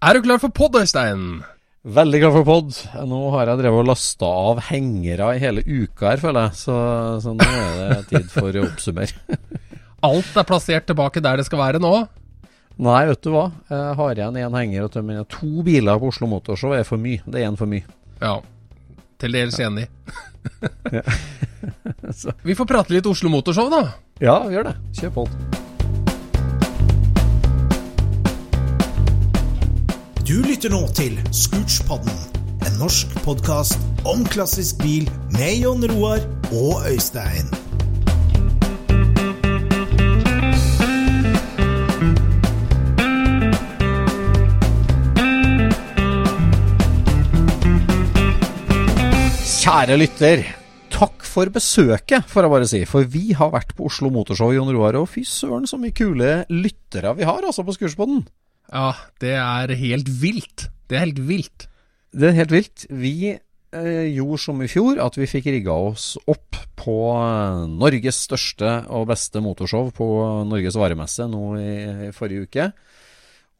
Er du klar for pod, Øystein? Veldig glad for pod. Nå har jeg drevet og lasta av hengere i hele uka her, føler jeg. Så, så nå er det tid for å oppsummere. Alt er plassert tilbake der det skal være nå? Nei, vet du hva. Jeg har igjen én henger og tømmer. To biler på Oslo Motorshow er for mye. Det er én for mye. Ja. Til dels enig. Vi får prate litt Oslo Motorshow, da. Ja, gjør det. Kjør på. Du lytter nå til Scootspodden, en norsk podkast om klassisk bil med Jon Roar og Øystein. Kjære lytter. Takk for besøket, får jeg bare si. For vi har vært på Oslo Motorshow, Jon Roar. Og fy søren så mye kule lyttere vi har, altså, på Scootspodden. Ja, det er helt vilt. Det er helt vilt. Det er helt vilt. Vi eh, gjorde som i fjor, at vi fikk rigga oss opp på eh, Norges største og beste motorshow på Norges varemesse nå i, i forrige uke.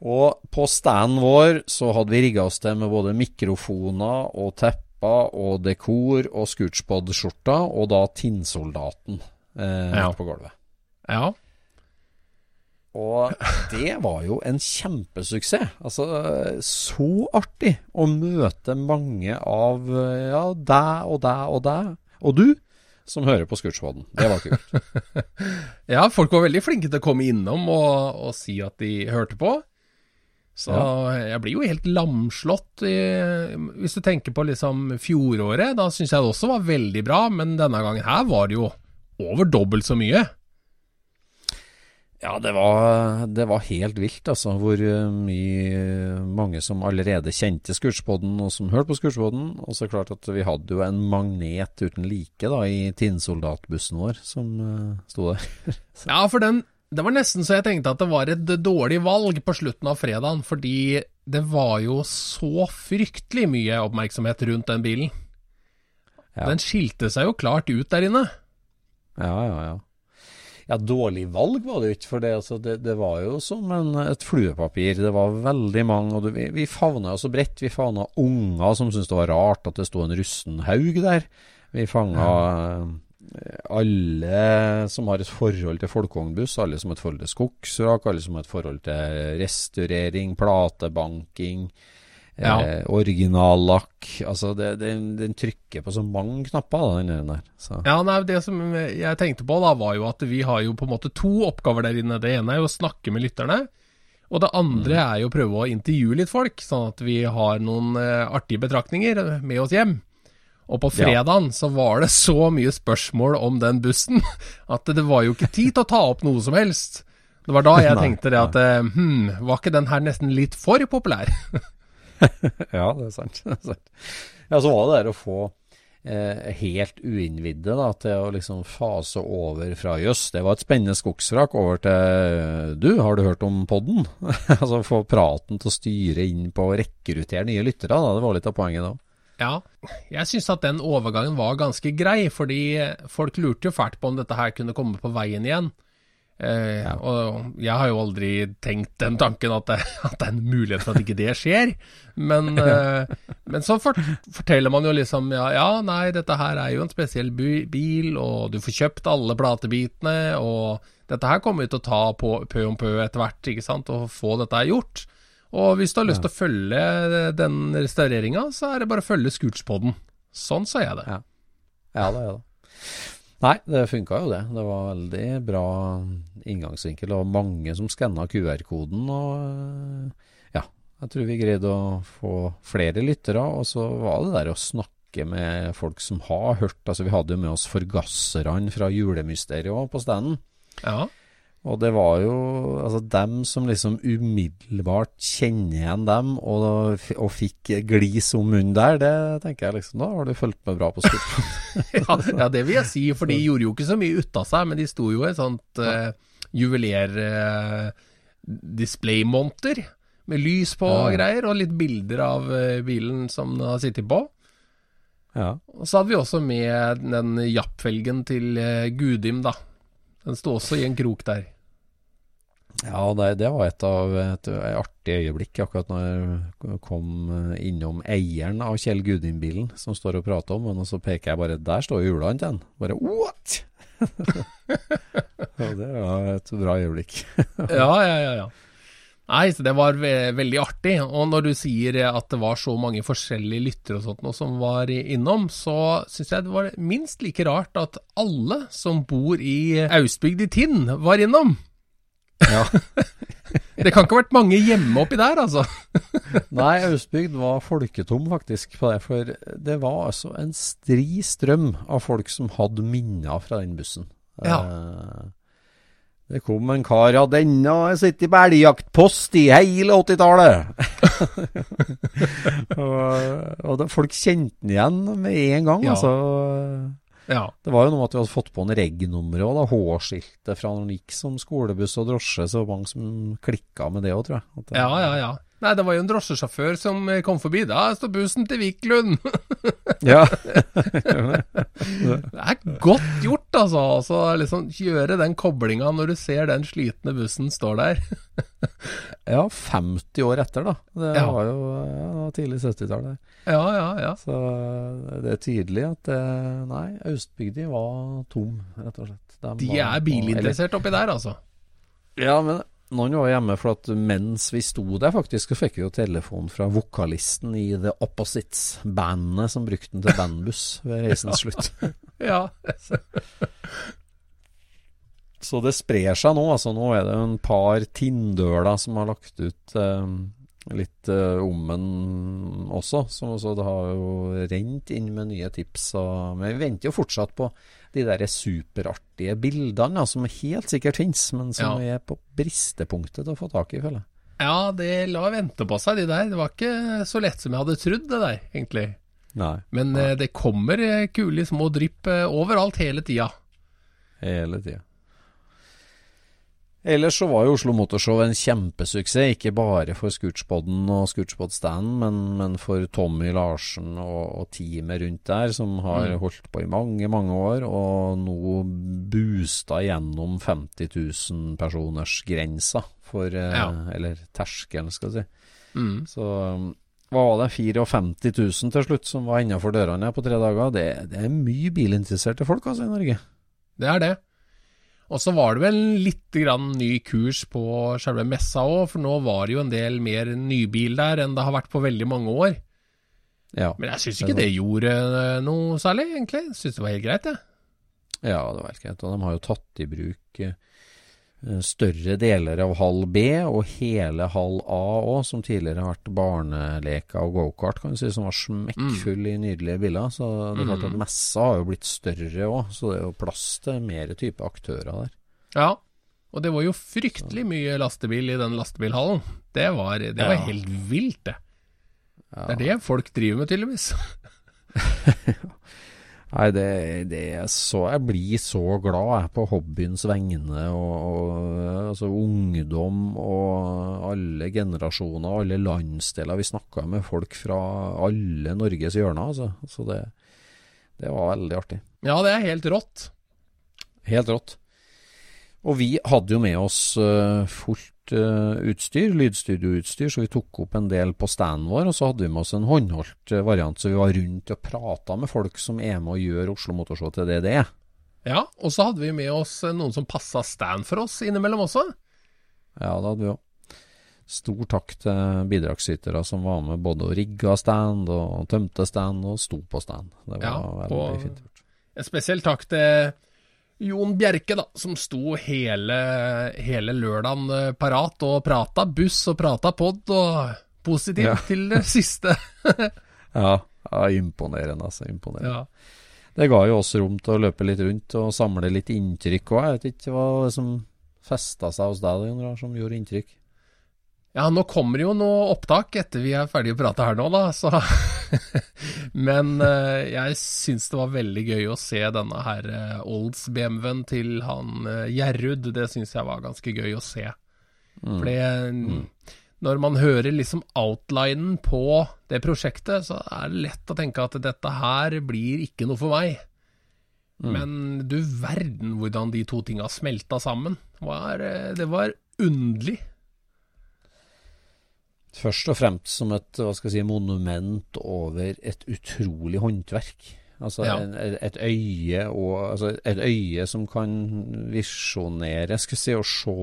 Og på standen vår så hadde vi rigga oss til med både mikrofoner og tepper og dekor og Scootspod-skjorta, og da Tinnsoldaten eh, Ja. på gulvet. Ja. Og det var jo en kjempesuksess. Altså, så artig å møte mange av ja, deg og deg og deg, og du, som hører på Scootspoden. Det var kult. ja, folk var veldig flinke til å komme innom og, og si at de hørte på. Så jeg blir jo helt lamslått. I, hvis du tenker på liksom fjoråret, da syns jeg det også var veldig bra, men denne gangen her var det jo over dobbelt så mye. Ja, det var, det var helt vilt, altså. Hvor eh, mye mange som allerede kjente Skurtspodden, og som hørte på Skurtspodden. Og så klart at vi hadde jo en magnet uten like da, i tinnsoldatbussen vår, som uh, sto der. Ja, for den Det var nesten så jeg tenkte at det var et dårlig valg på slutten av fredagen, fordi det var jo så fryktelig mye oppmerksomhet rundt den bilen. Ja. Den skilte seg jo klart ut der inne. Ja, ja, ja. Ja, dårlig valg var det jo ikke, for det, altså, det, det var jo som en, et fluepapir. Det var veldig mange, og det, vi, vi favna jo så bredt. Vi favna unger som syntes det var rart at det sto en russen haug der. Vi fanga ja. alle som har et forhold til folkevognbuss, alle som har et forhold til skogsrak, alle som har et forhold til restaurering, platebanking, Ja. eh, originallakk. Altså, det, det, den trykker på så mange knapper, da, den der. Så. Ja, nei, Det som jeg tenkte på, da, var jo at vi har jo på en måte to oppgaver der inne. Det ene er jo å snakke med lytterne. Og det andre Mm. er jo å prøve å intervjue litt folk, sånn at vi har noen eh, artige betraktninger med oss hjem. Og på Ja. fredagen så var det så mye spørsmål om den bussen at det var jo ikke tid til å ta opp noe som helst. Det var da jeg tenkte det at hm, var ikke den her nesten litt for populær? Ja, det er sant. Det er sant. Ja, så var det der å få eh, helt uinnvidde da, til å liksom fase over fra jøss, det var et spennende skogsvrak, over til du, har du hørt om podden? altså få praten til å styre inn på å rekruttere nye lyttere, da. Det var litt av poenget da. Ja, jeg syns at den overgangen var ganske grei, fordi folk lurte jo fælt på om dette her kunne komme på veien igjen. Eh, ja. Og jeg har jo aldri tenkt den tanken at det, at det er en mulighet for at ikke det skjer. Men, eh, men så fort, forteller man jo liksom ja, ja, nei, dette her er jo en spesiell bil, og du får kjøpt alle platebitene, og dette her kommer vi til å ta på pø om pø etter hvert, ikke sant, og få dette gjort. Og hvis du har lyst til ja. å følge den restaureringa, så er det bare å følge Scootspoden. Sånn sa jeg det. Ja, ja det er det. Nei, det funka jo det. Det var veldig bra inngangsvinkel og mange som skanna QR-koden. Og eh, ja, jeg tror vi greide å få flere lyttere. Og så var det der å snakke med folk som har hørt. Altså Vi hadde jo med oss forgasserne fra Julemysteriet på standen. Ja. Og det var jo altså dem som liksom umiddelbart kjenner igjen dem, og, og fikk glis om munnen der, det tenker jeg liksom Da har du fulgt med bra på skuffen. ja, ja, det vil jeg si, for de gjorde jo ikke så mye ut av seg, men de sto jo i sånt uh, juveler-displaymonter uh, med lys på og greier, og litt bilder av uh, bilen som den har sittet på. Ja. Og så hadde vi også med den jappfelgen til Gudim, da den sto også i en krok der. Ja, det, det var et av et, et artig øyeblikk akkurat når jeg kom innom eieren av Kjell Gudin-bilen, som står og prater om den, og så peker jeg bare Der står hjulene til den. Bare what?! ja, det var et bra øyeblikk. ja, ja, ja, ja. Nei, så det var ve veldig artig. Og når du sier at det var så mange forskjellige lyttere og sånt noe som var innom, så syns jeg det var minst like rart at alle som bor i Austbygd i Tinn, var innom. Ja. det kan ikke ha vært mange hjemme oppi der, altså. Nei, Austbygd var folketom faktisk på det. For det var altså en stri strøm av folk som hadde minner fra den bussen. Ja. Eh, det kom en kar av denne har sittet på elgjaktpost i hele 80-tallet. og, og det, folk kjente den igjen med en gang, ja. altså. Ja. Det var jo noe at vi hadde fått på en reg-nummer òg, H-skiltet fra når han gikk som skolebuss og drosje. Så mange som klikka med det òg, tror jeg. Det, ja, ja, ja. Nei, det var jo en drosjesjåfør som kom forbi. Da står bussen til Wiklund! ja. det er godt gjort, altså. altså liksom Gjøre den koblinga når du ser den slitne bussen står der. ja, 50 år etter, da. Det ja. var jo ja, tidlig 70-tall. Ja, ja, ja. Så det er tydelig at det, Nei, Austbygdi var tom, rett og slett. De, De var, er bilinteressert oppi der, altså. Ja, men noen var hjemme, for at mens vi sto der, faktisk, så fikk vi jo telefon fra vokalisten i The Opposites-bandet som brukte den til bandbuss ved reisens slutt. Ja. så det sprer seg nå. altså Nå er det en par Tindøler som har lagt ut eh, litt eh, om den også. Så, så, det har jo rent inn med nye tips. Og, men vi venter jo fortsatt på de der superartige bildene, som helt sikkert finnes, men som ja. er på bristepunktet til å få tak i, føler jeg. Ja, det la vente på seg, de der. Det var ikke så lett som jeg hadde trodd, det der, egentlig. Nei. Men Nei. Eh, det kommer eh, kule små drypp eh, overalt hele tida. Hele tida. Ellers så var jo Oslo Motorshow en kjempesuksess, ikke bare for Scootspoden og Scootspod-standen, men, men, for Tommy Larsen og, og, teamet rundt der, som har mm. holdt på i mange, mange år, og nå boosta gjennom 50 000 personers grensa for ja. Eller terskelen, skal vi si. Mm. Så hva var det, 54 000 til slutt som var innafor dørene på tre dager. Det, det er mye bilinteresserte folk altså i Norge. Det er det. Og så var det vel litt grann ny kurs på selve messa òg, for nå var det jo en del mer nybil der enn det har vært på veldig mange år. Ja, Men jeg syns ikke det, det gjorde noe særlig, egentlig. Syns det var helt greit, jeg. Ja. ja, det var helt greit. Og de har jo tatt i bruk eh, større deler av hall B og hele hall A òg, som tidligere har vært barneleker og gokart, kan du si, som var smekkfull mm. i nydelige biler. Så det er klart at mm. messa har jo blitt større òg, så det er jo plass til mer type aktører der. Ja, og det var jo fryktelig mye lastebil i den lastebilhallen. Det var, det var ja. helt vilt, det. Ja. Det er det folk driver med, tydeligvis. Nei, det, det, er så Jeg blir så glad jeg på hobbyens vegne. Og, og, altså ungdom og alle generasjoner, alle landsdeler. Vi snakka med folk fra alle Norges hjørner. Altså. Så det, det var veldig artig. Ja, det er helt rått. Helt rått. Og vi hadde jo med oss uh, fullt uh, utstyr, lydstudioutstyr, så vi tok opp en del på standen vår. Og så hadde vi med oss en håndholdt uh, variant, så vi var rundt og prata med folk som er med og gjør Oslo Motorshow til det det er. Ja, og så hadde vi med oss noen som passa stand for oss innimellom også. Ja, det hadde vi òg. Stor takk til bidragsytere som var med både og rigga stand og tømte stand og sto på stand. Det var ja, veldig fint gjort. En spesiell takk til Jon Bjerke, da, som sto hele, hele lørdagen eh, parat og prata buss og prata pod, og positiv ja. til det siste. ja, ja, imponerende, altså. Imponerende. Ja. Det ga jo oss rom til å løpe litt rundt og samle litt inntrykk òg. Jeg vet ikke hva som festa seg hos deg, Jon som gjorde inntrykk? Ja, nå kommer jo noe opptak etter vi er ferdige å prate her nå, da, så Men uh, jeg syns det var veldig gøy å se denne her uh, Olds-BMW-en til han uh, Gjerrud. Det syns jeg var ganske gøy å se. Mm. For mm. når man hører liksom outlinen på det prosjektet, så er det lett å tenke at dette her blir ikke noe for meg. Mm. Men du verden hvordan de to tinga smelta sammen. Var, det var underlig. Først og fremst som et hva skal jeg si, monument over et utrolig håndverk. Altså ja. et, et, øye og, altså et øye som kan visjonere skal si, og se,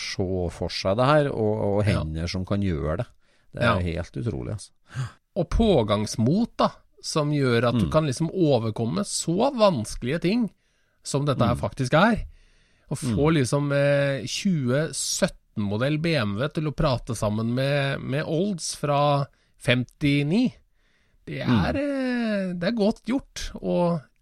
se, for seg det her, og, og hender ja. som kan gjøre det. Det er ja. helt utrolig. altså. Og pågangsmot, da, som gjør at mm. du kan liksom overkomme så vanskelige ting som dette her mm. faktisk er. Å få mm. liksom eh, 2017 modell BMW til å prate sammen med, med Olds fra 59. Det er, mm. det er godt gjort å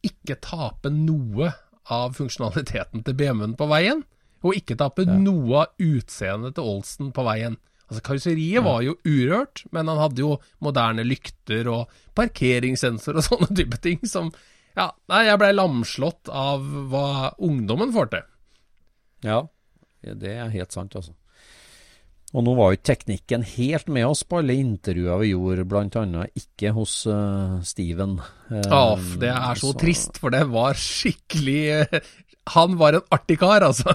ikke tape noe av funksjonaliteten til BMW-en på veien, og ikke tape ja. noe av utseendet til Oldsen på veien. Altså Karosseriet ja. var jo urørt, men han hadde jo moderne lykter og parkeringssensor og sånne type ting som Ja, nei, jeg blei lamslått av hva ungdommen får til. Ja, det er helt sant, altså. Og nå var jo ikke teknikken helt med oss på alle intervjuer vi gjorde, bl.a. ikke hos uh, Steven. Uh, ah, det er så, så, trist, for det var skikkelig uh, Han var en artig kar, altså.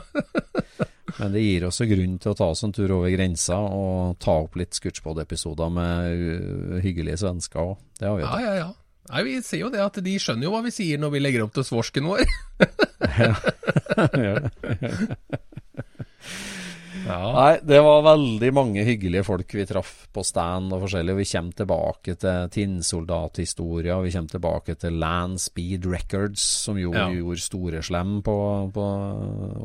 Men det gir oss grunn til å ta oss en tur over grensa og ta opp litt Scootspod-episoder med hyggelige svensker òg. Det har vi jo. Ja, ja, ja. Nei, Vi ser jo det at de skjønner jo hva vi sier når vi legger opp til svorsken vår. ja. Ja. Nei, det var veldig mange hyggelige folk vi traff på stand og forskjellig. Vi kommer tilbake til tinnsoldathistoria, vi kommer tilbake til Land Speed Records, som jo ja. gjorde store slem på, på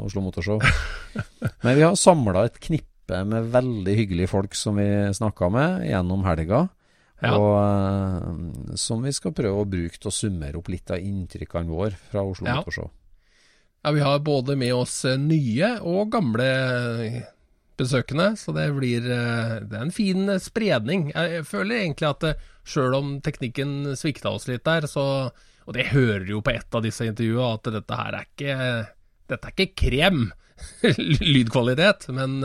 Oslo Motorshow. Men vi har samla et knippe med veldig hyggelige folk som vi snakka med gjennom helga. Ja. Og uh, som vi skal prøve å bruke til å summere opp litt av inntrykkene våre fra Oslo ja. Motorshow. Ja, vi har både med oss eh, nye og gamle besøkende, så det blir eh, Det er en fin eh, spredning. Jeg føler egentlig at sjøl om teknikken svikta oss litt der, så Og det hører jo på ett av disse intervjuene, at dette her er ikke Dette er ikke krem lydkvalitet, men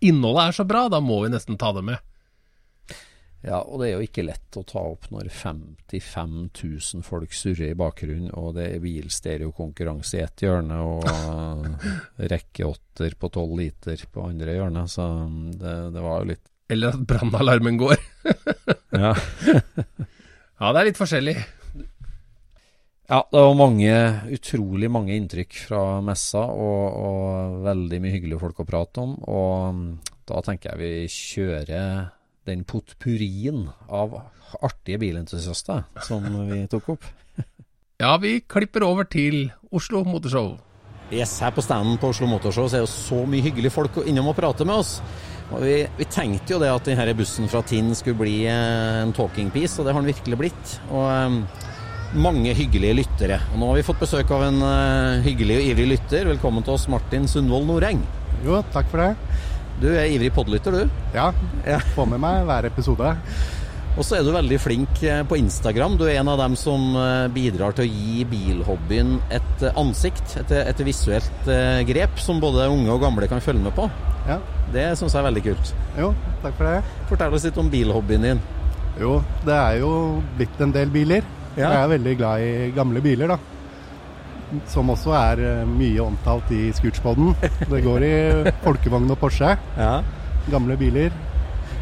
innholdet er så bra, da må vi nesten ta det med. Ja, og det er jo ikke lett å ta opp når 55 000 folk surrer i bakgrunnen, og det er bilstereokonkurranse i ett hjørne og rekkeåtter på 12 liter på andre hjørnet, så det, det var jo litt Eller at brannalarmen går. ja. ja, det er litt forskjellig. Ja, det var mange, utrolig mange inntrykk fra messa, og, og veldig mye hyggelige folk å prate om. Og da tenker jeg vi kjører den potpurrien av artige bilentusiaster som vi tok opp. ja, vi klipper over til Oslo Motorshow. Yes, her på standen på Oslo Motorshow så er det så mye hyggelige folk innom og prate med oss. Og vi, vi, tenkte jo det at denne bussen fra Tinn skulle bli eh, en talking piece, og det har den virkelig blitt. Og um, mange hyggelige lyttere. Og nå har vi fått besøk av en uh, hyggelig og ivrig lytter. Velkommen til oss, Martin Sundvold Noreng. Jo, takk for det. Du er ivrig podlytter, du? Ja. Jeg Får med meg hver episode. Og så er du veldig flink eh, på Instagram. Du er en av dem som eh, bidrar til å gi bilhobbyen et eh, ansikt, et, et visuelt grep, som både unge og gamle kan følge med på. Ja. Det syns jeg er veldig kult. Jo, takk for det. Fortell oss litt om bilhobbyen din. Jo, det er jo blitt en del biler. Ja. Jeg er veldig glad i gamle biler, da. Som også er eh, mye omtalt i Scootspoden. Det går i folkevogn og Porsche. Ja. Gamle biler.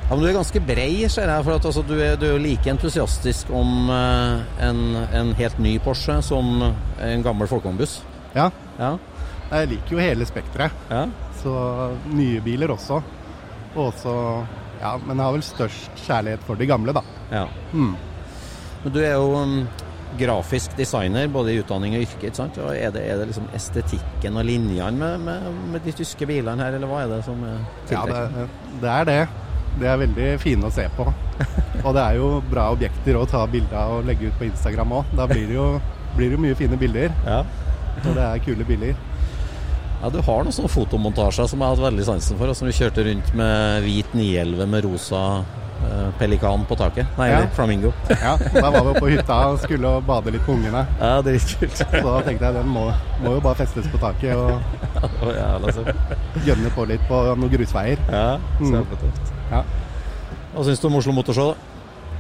Ja, men Du er ganske brei, ser jeg. for at altså, Du er du er like entusiastisk om uh, en, en helt ny Porsche som en gammel folkevognbuss. Ja, Ja. jeg liker jo hele spekteret. ja. Så nye biler også. Og også Ja, men jeg har vel størst kjærlighet for de gamle, da. ja. Mm. Men du er jo um, grafisk designer, både i utdanning og yrke. Og er, det, er det liksom estetikken og linjene med, med, med de tyske bilene her, eller hva er det som tiltrekker? Ja, det, det er det. De er veldig fine å se på. Og det er jo bra objekter å ta bilder av og legge ut på Instagram òg. Da blir det, jo, blir det jo mye fine bilder. Ja. Og det er kule biler. ja, du har noen sånne fotomontasjer som jeg har hatt veldig sansen for. og Som du kjørte rundt med hvit 911 med rosa pelikan på taket. Nei, Ja. flamingo. Ja, Da var vi oppe på hytta og skulle bade litt med ungene. Ja, dritkult. Så da tenkte jeg den må, må jo bare festes på taket og Å, jævla gønne på litt på noen grusveier. Ja, Mm. kjempetøft. Ja. Hva syns du om Oslo Motorshow, da?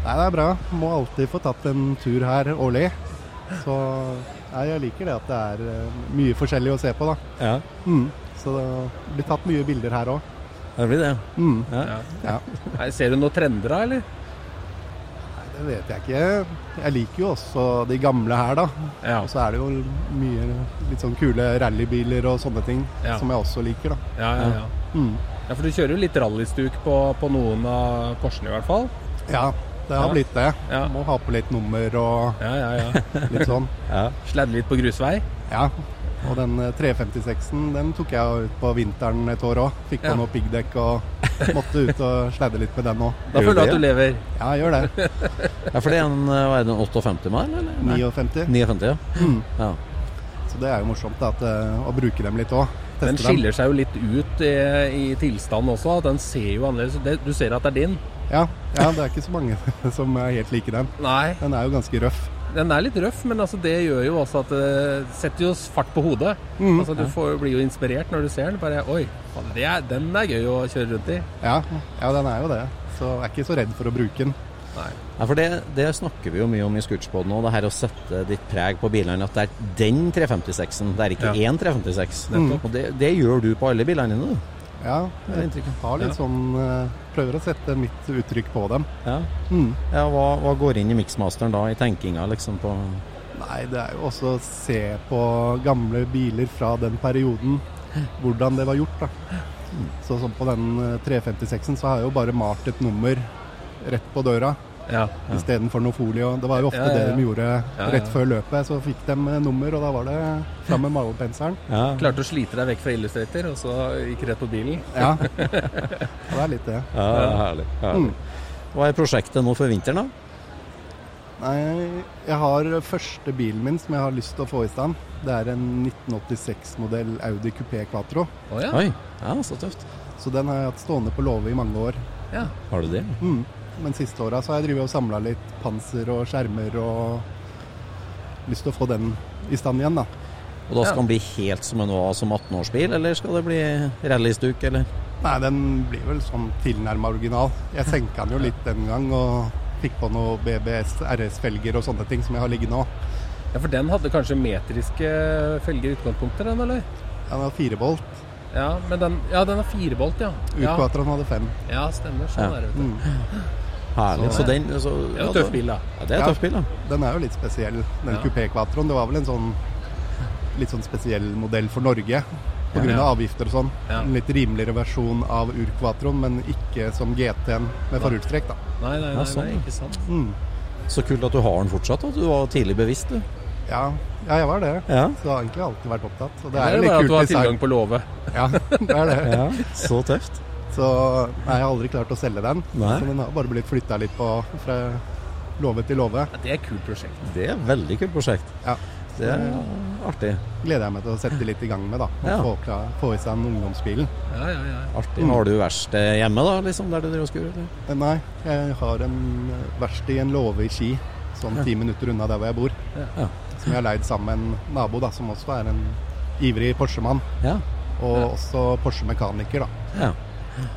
Nei, det er bra. Må alltid få tatt en tur her årlig. Så nei, jeg liker det at det er eh, mye forskjellig å se på, da. Ja, Mm. Så det blir tatt mye bilder her òg. Det blir det. Mm. Ja. Ja. Nei, ser du noen trender da, eller? Nei, det vet jeg ikke. Jeg liker jo også de gamle her, da. Ja. Og så er det jo mye litt sånn kule rallybiler og sånne ting Ja. som jeg også liker, da. Ja, ja, ja. Mm. ja, for du kjører jo litt rallystuk på, på noen av Porschene i hvert fall. Ja, det har Ja. blitt det. Ja. Må ha på litt nummer og Ja, ja, ja. litt sånn. Ja. Sladde litt på grusvei. Ja. Og den eh, 356-en den tok jeg ut på vinteren et år òg. Fikk på Ja. noe piggdekk og måtte ut og sladde litt med den òg. Da føler du at du lever. Ja, jeg gjør det. ja, for det er en, hva er det, en 58 mile, eller? Nei. 59. 59, ja. Mm. ja. Så det er jo morsomt da, at, eh, å bruke dem litt òg. Den skiller seg jo litt ut i, i tilstand også. Den ser jo annerledes ut. Du ser at det er din. Ja, ja, det er ikke så mange som er helt like den. Nei, Den er jo ganske røff. Den er litt røff, men altså det gjør jo også at det setter jo fart på hodet. Mm. Altså Du får, blir jo inspirert når du ser den. Bare Oi, det er, den er gøy å kjøre rundt i. Ja, ja, den er jo det. Så jeg er ikke så redd for å bruke den. Nei. Ja, for det, det snakker vi jo mye om i Scootspoden nå, det her å sette ditt preg på bilene. At det er den 356-en, det er ikke Ja. én 356. Mm. Og det, det gjør du på alle bilene dine, du. Ja, er jeg har litt Ja. sånn eh, Prøver å sette mitt uttrykk på dem. Ja. Mm. ja hva, hva går inn i mixmasteren da, i tenkinga liksom på Nei, det er jo også å se på gamle biler fra den perioden, hvordan det var gjort. da. Så som på den eh, 356-en så har jeg jo bare malt et nummer rett på døra Ja. istedenfor noe folie. og Det var jo ofte Ja, ja, ja. det de gjorde rett før løpet. Så fikk de eh, nummer, og da var det fram med malerpenselen. Ja, Klarte å slite deg vekk fra Illustrator, og så gikk rett på bilen. Ja. ja, det er litt det. ja herlig. herlig. Mm. Hva er prosjektet nå for vinteren, da? Nei, jeg har første bilen min som jeg har lyst til å få i stand. Det er en 1986-modell Audi Coupé Quatro. Oh, ja. Oi, ja, så tøft. Så den har jeg hatt stående på låve i mange år. ja. Har du det? Mm. Men siste åra så har jeg drevet og samla litt panser og skjermer og lyst til å få den i stand igjen, da. Og da skal Ja. den bli helt som den var som 18-årsbil, eller skal det bli rallystuk, eller? Nei, den blir vel sånn tilnærma original. Jeg senka den jo litt den gang og fikk på noe BBS RS-felger og sånne ting som jeg har liggende òg. ja, for den hadde kanskje metriske felger i utgangspunktet, den, eller? Den har fire bolt. Ja, men den, ja, den har firebolt, ja. Ja, den hadde fem. ja stemmer. Sånn Ja. er det. vet du. Mm. Herlig. Så- Så den så, Det er jo en tøff bil, da. Ja, det er en Ja. tøff bil, da. Den er jo litt spesiell, den Ja. Coupé Quatroen. Det var vel en sånn litt sånn spesiell modell for Norge pga. Ja. av avgifter og sånn. Ja. En litt rimeligere versjon av Urquatroen, men ikke som GT-en med forhjulstrekk, da. Nei, nei, Ja, nei, sånn, nei, ikke sant. Mm. Så kult at du har den fortsatt, at du var tidlig bevisst, du. Ja, ja, jeg var det. Ja. Så jeg har egentlig alltid vært opptatt. Og det Det er er jo bare at du har tilgang på låve. Ja, det er det. ja. Så tøft. Så nei, jeg har aldri klart å selge den. Nei. Så den har bare blitt flytta litt på fra låve til låve. Ja, det er et kult prosjekt. Det er et veldig kult prosjekt. Ja. Det er artig. gleder jeg meg til å sette litt i gang med, da. Og Ja. få, klar, få i seg den ungdomsbilen. Ja, ja, ja. artig. Har du verksted hjemme, da, liksom, der du driver og skur? eller? Nei, jeg har en eh, verksted i en låve i Ski, sånn ti minutter unna der hvor jeg bor. Ja. Som jeg har leid sammen med en nabo, da, som også er en ivrig Porsche-mann. Ja. Og også Porsche-mekaniker, da. ja.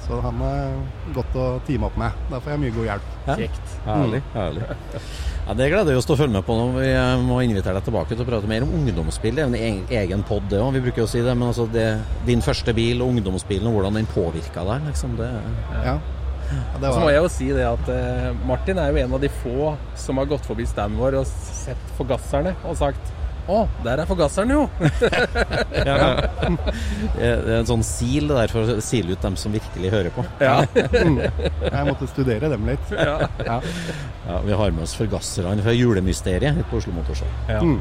Så han er godt å teame opp med. Der får jeg mye god hjelp. Ja. Kjekt. Herlig. herlig. Ja, Det gleder vi oss til å følge med på nå. Vi eh, må invitere deg tilbake til å prate mer om ungdomsbil. Det er en egen- egen pod, det òg. Vi bruker jo å si det. Men altså det, din første bil og ungdomsbilen og hvordan den påvirka deg, liksom. Det, Ja. Ja, det Så må jeg jo si det at eh, Martin er jo en av de få som har gått forbi standen vår og sett forgasserne og sagt å, der er forgasseren jo! det er en sånn sil det der for å sile ut dem som virkelig hører på. Ja. jeg måtte studere dem litt. ja. Ja. Ja, Vi har med oss forgasserne fra Julemysteriet på Oslo Motorshow. ja. Mm.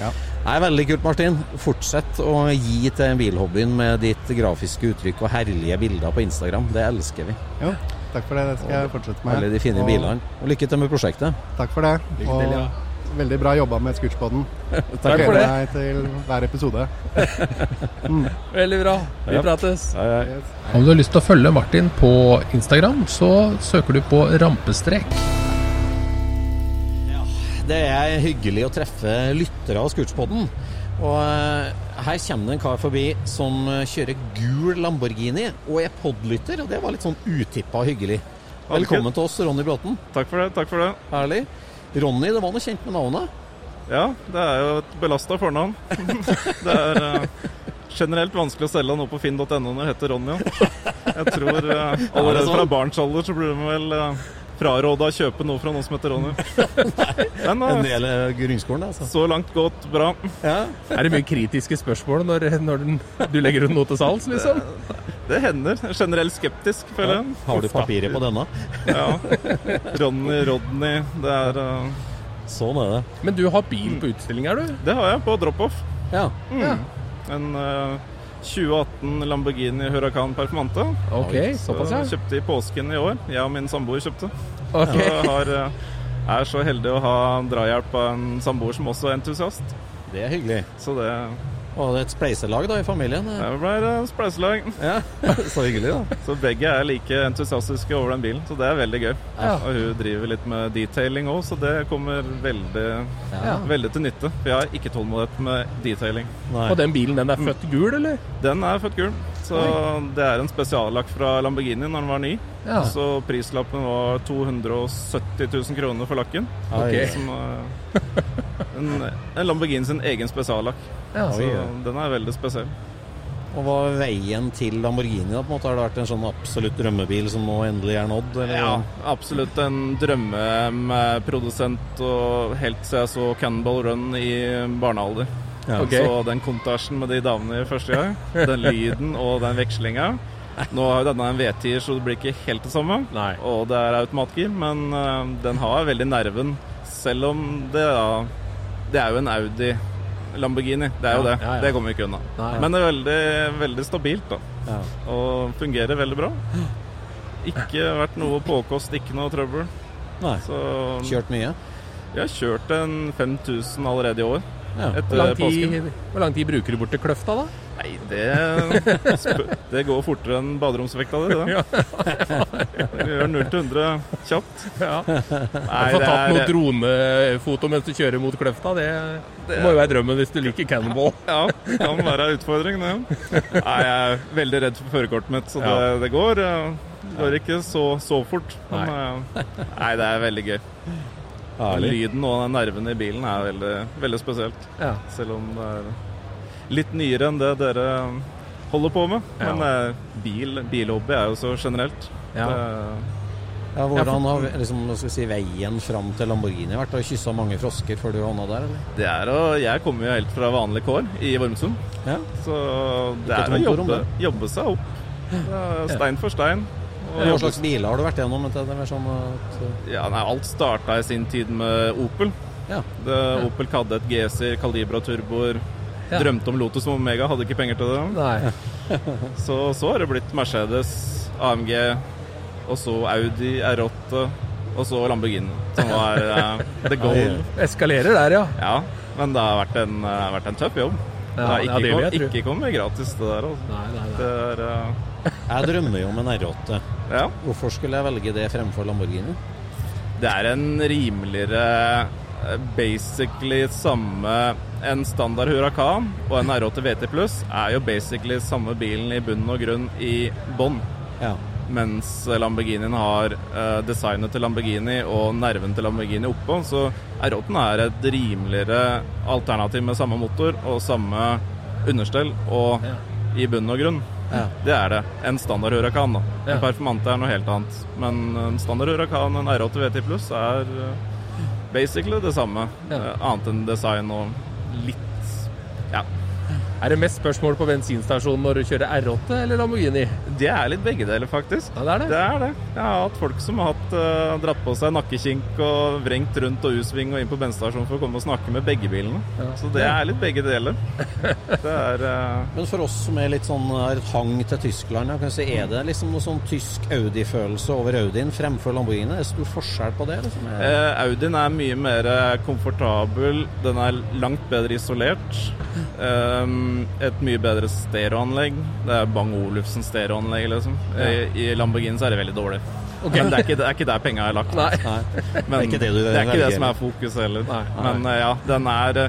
Ja. Nei, Veldig kult, Martin. Fortsett å gi til bilhobbyen med ditt grafiske uttrykk og herlige bilder på Instagram. Det elsker vi. Jo, takk for det. Det skal jeg fortsette med. Alle de fine Og bilene. Og lykke til med prosjektet. Takk for det. Lykke til, ja. Veldig bra jobba med Scootspoden. Takk for Gleder det. meg til hver episode. Veldig bra. Vi Ja. prates. Yes. Om du har lyst til å følge Martin på Instagram, så søker du på rampestrek. Det er hyggelig å treffe lyttere av Scootspodden. Og eh, her kommer det en kar forbi som eh, kjører gul Lamborghini og er podlytter, og det var litt sånn utippa hyggelig. Velkommen til oss, Ronny Bråten. Takk for det. takk for det. Herlig. Ronny, det var noe kjent med navnet? Ja, det er jo et belasta fornavn. det er eh, generelt vanskelig å selge noe på finn.no når det heter Ronny. Jeg tror uh, allerede sånn? fra barnsalder så blir man vel uh, fraråda å kjøpe noe fra noen som heter Ronny. Men En eh, del av grunnskolen, altså. så langt gått bra. Ja. Er det mye kritiske spørsmål når, når den, du legger ut noe til salgs, liksom? Det hender. Jeg er Generelt skeptisk, føler jeg. Har du papiret på denne? Ja. Ronny, Rodney. Det er uh... Sånn er det. Men du har bil på utstilling, er du? Det har jeg på drop-off. Ja. Mm. En eh, 2018 Lamborghini Huracan Performante. Ok, Så såpass, ja. Kjøpte i påsken i år. Jeg og min samboer kjøpte. Ok. Så har, eh, er så heldig å ha drahjelp av en samboer som også er entusiast. Det er hyggelig. Så det, Og det er et spleiselag da i familien. det ble et spleiselag. Ja, Så hyggelig, da. Så begge er like entusiastiske over den bilen, så det er veldig gøy. Ja. Og hun driver litt med detailing òg, så det kommer veldig, Ja. veldig til nytte. For jeg har ikke tålmodighet med detailing. Nei. Og den bilen, den er født gul, eller? Den er født gul, så det er en spesiallakk fra Lamborghini når den var ny. Ja. Så prislappen var 270 000 kroner for lakken. Okay. Som er en, en Lamborghini sin egen spesiallakk. Ja, Så ja. den er veldig spesiell. Og hva er veien til Lamborghini? da, på en måte? Har det vært en sånn absolutt drømmebil som nå endelig er nådd? Eller? Ja, absolutt en drømmeprodusent, og helt siden jeg så Cannonball Run i barnealder. Ja. Okay. Så den kontasjen med de damene første gang, den lyden og den vekslinga Nå har jo denne en V10, så det blir ikke helt det samme. Nei. Og det er automatgir, men uh, den har veldig nerven, selv om det da det er jo en Audi Lamborghini. Det er jo det. ja, ja. Det kommer vi ikke unna. Nei. Men det er veldig, veldig stabilt, da. Ja. Og fungerer veldig bra. Ikke vært noe påkost, ikke noe trøbbel. Nei. Så Kjørt mye? jeg har kjørt en 5000 allerede i år. Ja. Hvor Etter lang, påsken. tid, hvor lang tid bruker du bort til Kløfta, da? Nei, det Det går fortere enn baderomsvekta di, det. Du gjør 0 til 100 kjapt. Ja. Nei, Få tatt noen dronefoto mens du kjører mot Kløfta, det, det må jo være drømmen hvis du liker Cannonball. Ja, det kan være en utfordring, det. Nei, jeg er veldig redd for førerkortet mitt, så det, det går. Det går ikke så, så fort. Men eh, nei, det er veldig gøy. Herlig. Lyden og nervene i bilen er veldig, veldig spesielt. Ja. Selv om det er litt nyere enn det dere holder på med. Ja. Men eh, bil, bilhobby er jo så generelt. Ja. Det, Ja, hvordan har liksom, skal si, veien fram til Lamborghini vært? Har du kyssa mange frosker før du havna der, eller? det er å Jeg kommer jo helt fra vanlig kår i Vormsund. Ja. Så det er å jobbe, jobbe seg opp. Det Stein for stein. Og Hva slags biler har du vært gjennom? Det er sånn at, ja, nei, alt starta i sin tid med Opel. ja. Det, Opel Kadett, et GC, Calibra turboer. Ja. Drømte om Lotus og Omega, hadde ikke penger til det. Nei. Så, så har det blitt Mercedes, AMG, og så Audi R8. Og så Lamborghini, som var uh, the goal. Eskalerer der, ja. Ja, men det har vært en, uh, vært en tøff jobb. det har ja, ikke, det kom, ikke kommet gratis, det der. Altså. Nei, nei, nei. Det er, uh... Jeg drømmer jo om en R8. ja. Hvorfor skulle jeg velge det fremfor Lamborghini? Det er en rimeligere Basically samme En standard Huracan og en R8 VT Pluss er jo basically samme bilen i bunn og grunn i bånn. Ja. Mens Lamborghinien har eh, designet til Lamborghini og nerven til Lamborghini oppå. Så R8-en er et rimeligere alternativ med samme motor og samme understell og i bunn og grunn. Ja. Det er det. En standard Huracan, da. Ja. En Performante er noe helt annet. Men en standard Huracan, en R8 VT Pluss, er eh, basically det samme. Ja. Eh, Annet enn design og litt Ja. Er det mest spørsmål på bensinstasjonen når du kjører R8 eller Lamborghini? Det er litt begge deler, faktisk. Ja, det er det. Det er det. Jeg har hatt folk som har hatt, uh, dratt på seg nakkekink og vrengt rundt og U-sving og inn på bensinstasjonen for å komme og snakke med begge bilene. Ja. Så det er litt begge deler. Det er uh... Men for oss som er litt sånn har et hang til Tyskland, kan si, er det liksom noe sånn tysk Audi-følelse over Audien fremfor Lamborghini? Er det stor forskjell på det? Liksom? Er- Eh, Audien er mye mer komfortabel. Den er langt bedre isolert. Um, et mye bedre stereoanlegg. Det er Bang Olufsen stereoanlegg, liksom. I, I Lamborghini så er det veldig dårlig. Men det er ikke, det er ikke der penga er lagt. Nei. Nei. Men er ikke det du det er ikke det som er fokus heller. Nei. Men eh, ja, den er,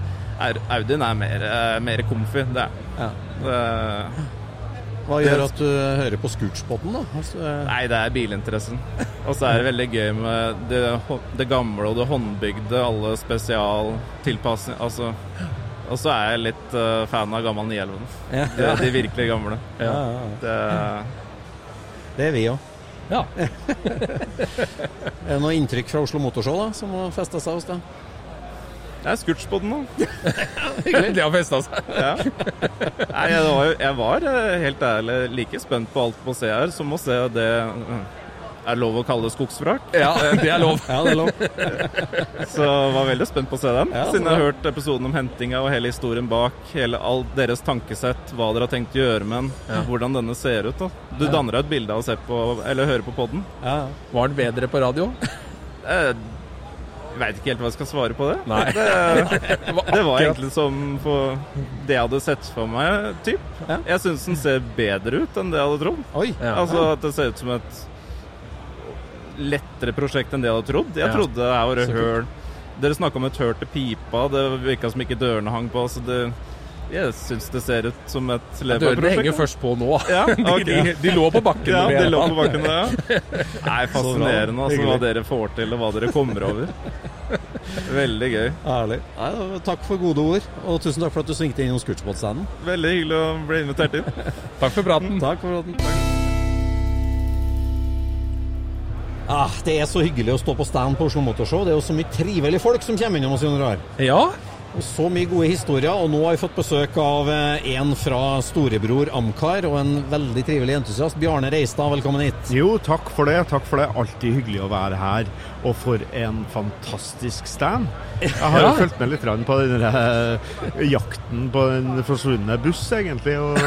er Audien er mer, eh, mer comfy. Det er Ja. det. Hva gjør at du hører på Scootspoden, da? Altså, eh, Nei, det er bilinteressen. Og så er det veldig gøy med det, det gamle og det håndbygde, alle spesialtilpasninger. Altså, og så er jeg litt uh, fan av gammel 911. ja. De, de virkelig gamle. Ja, ja, ja. Det, Det er vi òg. Ja. Er det noe inntrykk fra Oslo Motorshow da, som har festa seg hos deg? det er scootspoden, nå. De har festa seg. Ja. Nei, jeg var, jeg var eh, helt ærlig like spent på alt på her, som å se det eh, er lov å kalle det skogsvrak. Ja, det er lov. Ja, det er lov. Så var veldig spent på å se den. Ja, siden jeg har hørt episoden om hentinga og hele historien bak. Hele all deres tankesett, hva dere har tenkt å gjøre med den. Hvordan denne ser ut. da. Du danner deg et bilde av å se på, eller høre på podden. Ja, ja. Var den bedre på radio? Jeg veit ikke helt hva jeg skal svare på det. Nei. Det, det var egentlig som for det jeg hadde sett for meg, typ. Jeg syns den ser bedre ut enn det jeg hadde trodd. Oi. Altså at det ser ut som et lettere prosjekt enn det jeg hadde trodd. Jeg Ja. trodde det var høl Dere snakka om et høl til pipa. Det virka som ikke dørene hang på. Så det, jeg syns det ser ut som et Dørene Leopard-prosjekt. henger først på nå. Ja, okay. de, de, de lå på bakken. Ja, er lå på bakken, det. Ja. Nei, fascinerende altså, hva dere får til, og hva dere kommer over. Veldig gøy. Ærlig. Nei, da, takk for gode ord, og tusen takk for at du svingte innom Scootspot-standen. Veldig hyggelig å bli invitert inn. Takk for praten. Takk for praten. Ah, det er så hyggelig å stå på stand på Oslo Motorshow. Det er jo så mye trivelige folk som kommer innom oss, under. Ja, Og så mye gode historier. Og nå har vi fått besøk av eh, en fra storebror Amcar, og en veldig trivelig entusiast. Bjarne Reistad, velkommen hit. Jo, takk for det. Takk for det. Alltid hyggelig å være her. Og for en fantastisk stand. Jeg har jo fulgt med litt på den eh, jakten på den forsvunne buss, egentlig. Og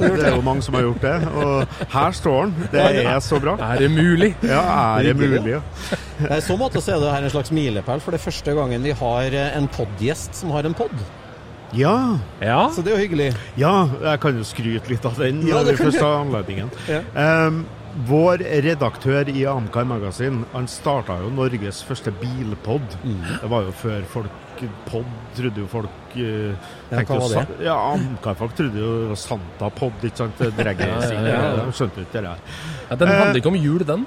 det er jo mange som har gjort det. Og her står den. Det er så bra. er det mulig? Ja, er det mulig? Ja. I så måte så er det her en slags milepæl, for det er første gangen vi har eh, en podgjest som har en pod. Ja, Ja. Så det er jo hyggelig. ja, jeg kan jo skryte litt av den Ja, når vi først har anledningen. Ja. Um, vår redaktør i Amcar Magasin han starta jo Norges første bilpod. Mm. Det var jo før folk Pod trodde jo folk eh, Ja, hva var det? Ja, Amcar-folk trodde jo det var Santa-pod, ikke sant? Dragracing. Ja, ja. De skjønte ikke det der. ja den handler ikke om jul, den.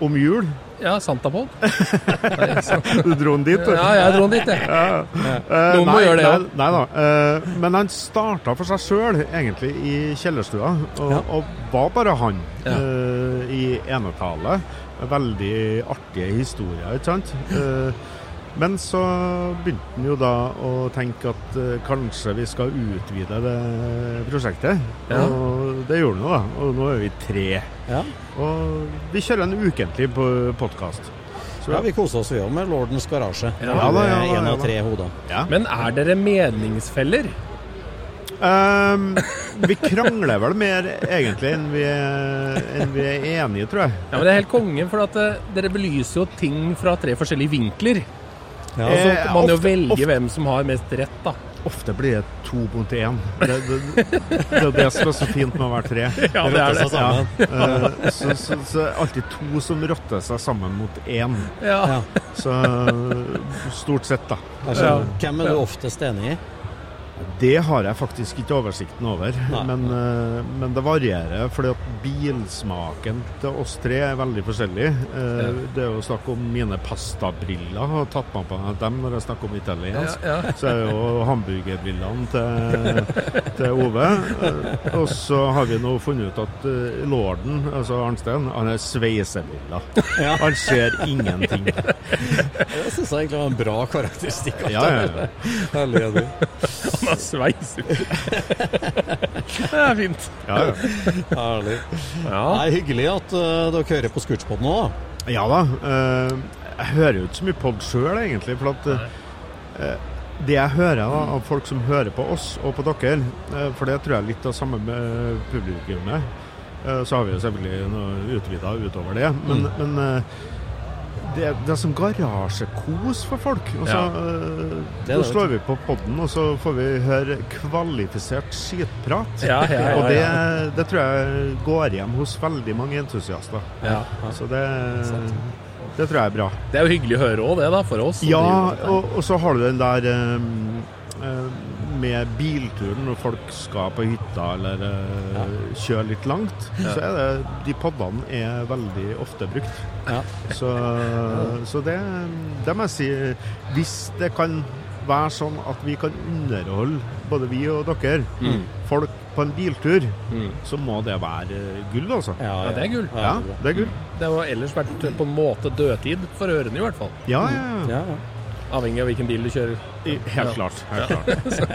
Om jul. Ja, Santapod. Nei, Du dro den dit, du. Ja, jeg dro den dit, jeg. Ja. Eh, Noen må gjøre det, ja. Nei da. Eh, men han starta for seg sjøl, egentlig, i kjellerstua. Og, Ja. og var bare han Ja. eh, i enetale. Veldig artige historier, ikke sant. Eh, men så begynte han jo da å tenke at eh, kanskje vi skal utvide det prosjektet. Ja. Og det gjorde han jo, da. Og nå er vi tre. Ja. Og vi kjører en ukentlig på podkast. Ja, Vi koser oss vi òg med Lordens garasje. Ja, da, ja, da, ja, av tre hoder. Ja. Men er dere meningsfeller? Um, vi krangler vel mer egentlig enn vi, er, enn vi er enige, tror jeg. Ja, men Det er helt konge, for at eh, dere belyser jo ting fra tre forskjellige vinkler. Ja, Og så Eh, kan man jo velger velge ofte- hvem som har mest rett, da. Ofte blir det to mot én. Det, det, det er det som er så fint med å være tre. Ja, det er det. Ja. Eh, så, så, så alltid to som rotter seg sammen mot én. Ja. Så stort sett, da. Altså. Hvem er du oftest enig i? Det har jeg faktisk ikke oversikten over, Nei. men, eh, men det varierer. fordi at bilsmaken til oss tre er veldig forskjellig. Eh, Ja. Det er jo snakk om mine pastabriller, har tatt meg på dem når jeg snakker om italiensk. Ja, ja. Så er jo hamburgerbrillene til, til Ove. Eh, Og så har vi nå funnet ut at lorden, altså Arnstein, han er sveisebriller. Han ser ingenting. Det syns jeg egentlig var en bra karakteristikk. Ja, ja, ja. Han har sveis. Det er fint. ja, ja. Herlig. Ja. Nei, hyggelig at uh, dere hører på Scootspod nå. da. Ja da. Uh, jeg hører jo ikke så mye pod sjøl, egentlig. For at uh, det jeg hører da, av folk som hører på oss og på dere, for det tror jeg er litt av samme med publikummet. Eh, så har vi jo selvfølgelig noe utvida utover det. Men, men eh, det, det er som garasjekos for folk. Og så Ja. eh, Det det, slår vi på podden, og så får vi høre kvalifisert skitprat. Ja, ja, og det, det tror jeg går hjem hos veldig mange entusiaster. Ja. Så det, det tror jeg er bra. Det er jo hyggelig å høre òg, det, da, for oss. Ja, og, og så har du den der um, eh, med bilturen når folk skal på hytta eller ja. kjøre litt langt. Så er det De podene er veldig ofte brukt. Ja. Så, så det, det må jeg si Hvis det kan være sånn at vi kan underholde både vi og dere, Mm. folk på en biltur, Mm. så må det være gull, altså. Ja, Ja, det er gull. Ja, det er er gull. Det har ellers vært på en måte dødtid for ørene, i hvert fall. Ja, ja, ja. Ja, ja. Avhengig av hvilken bil du kjører. Helt klart. Helt klart.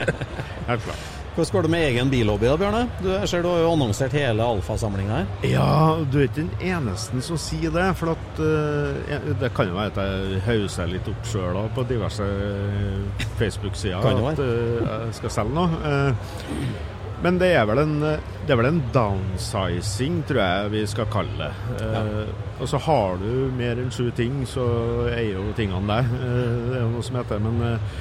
Helt klart. Hvordan går det med egen billobby da, Bjørne? Du, jeg ser du har jo annonsert hele alfasamlinga her. Ja, du er ikke den eneste som sier det. For at uh, Det kan jo være at jeg hauser litt opp sjøl på diverse eh, Facebook-sider at uh, jeg skal selge noe. Uh, men det er vel en Det er vel en downsizing, tror jeg vi skal kalle det. Eh, Og så har du mer enn sju ting, så eier jo tingene deg. Eh, det er jo noe som heter Men eh,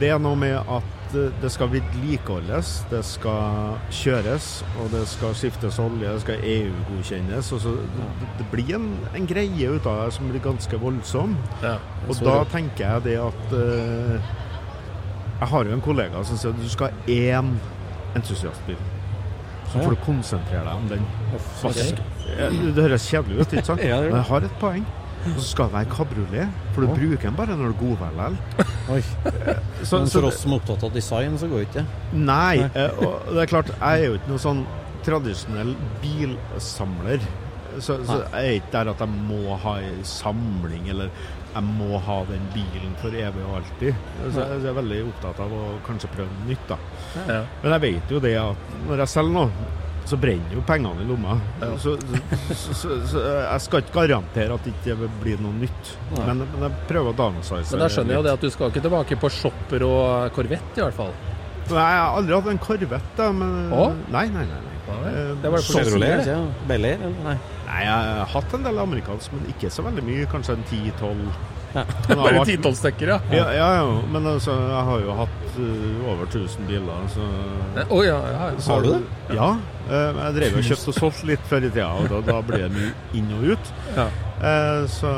det er noe med at eh, det skal vedlikeholdes, det skal kjøres, og det skal skiftes olje, det skal EU-godkjennes. og det, det blir en, en greie ut av det som blir ganske voldsom. Ja. Og da tenker jeg det at uh, Jeg har jo en kollega som sier at du skal ha én entusiastbil. Så får du konsentrere deg om den. Vask. Det høres kjedelig ut, ikke sant? Men jeg har et poeng. Og så skal det være kabriolet, for du bruker den bare når det er godvær likevel. Så- Men for oss som er opptatt av design, så går ikke det. Nei, nei. og det er klart, jeg er jo ikke noen sånn tradisjonell bilsamler. Så, så jeg er ikke der at jeg må ha ei samling, eller jeg må ha den bilen for evig og alltid. Så jeg er veldig opptatt av å kanskje prøve nytt, da. Ja. Men jeg vet jo det at når jeg selger noe, så brenner jo pengene i lomma. Så, så, så, så jeg skal ikke garantere at det ikke blir noe nytt. Men, men jeg prøver å downsize. Men da skjønner jeg jo det at du skal ikke tilbake på shopper og korvett, i hvert fall. Nei, jeg har aldri hatt en korvett, da. Men, Å? Nei, nei, nei. nei. Eh, det var det Chevrolet, det. ikke Bel Air, eller? Nei. Nei, jeg har hatt en del amerikansk, men ikke så veldig mye. Kanskje en 10-12. Ja. Bare titolvstykker, ja. Ja, ja, ja, men altså, jeg har jo hatt uh, over 1000 biler, så oh, ja, ja. så- Har du det? Ja. Uh, jeg drev og kjøpte og solgte litt før i tida, og da, da blir det mye inn og ut. Ja. Uh, så,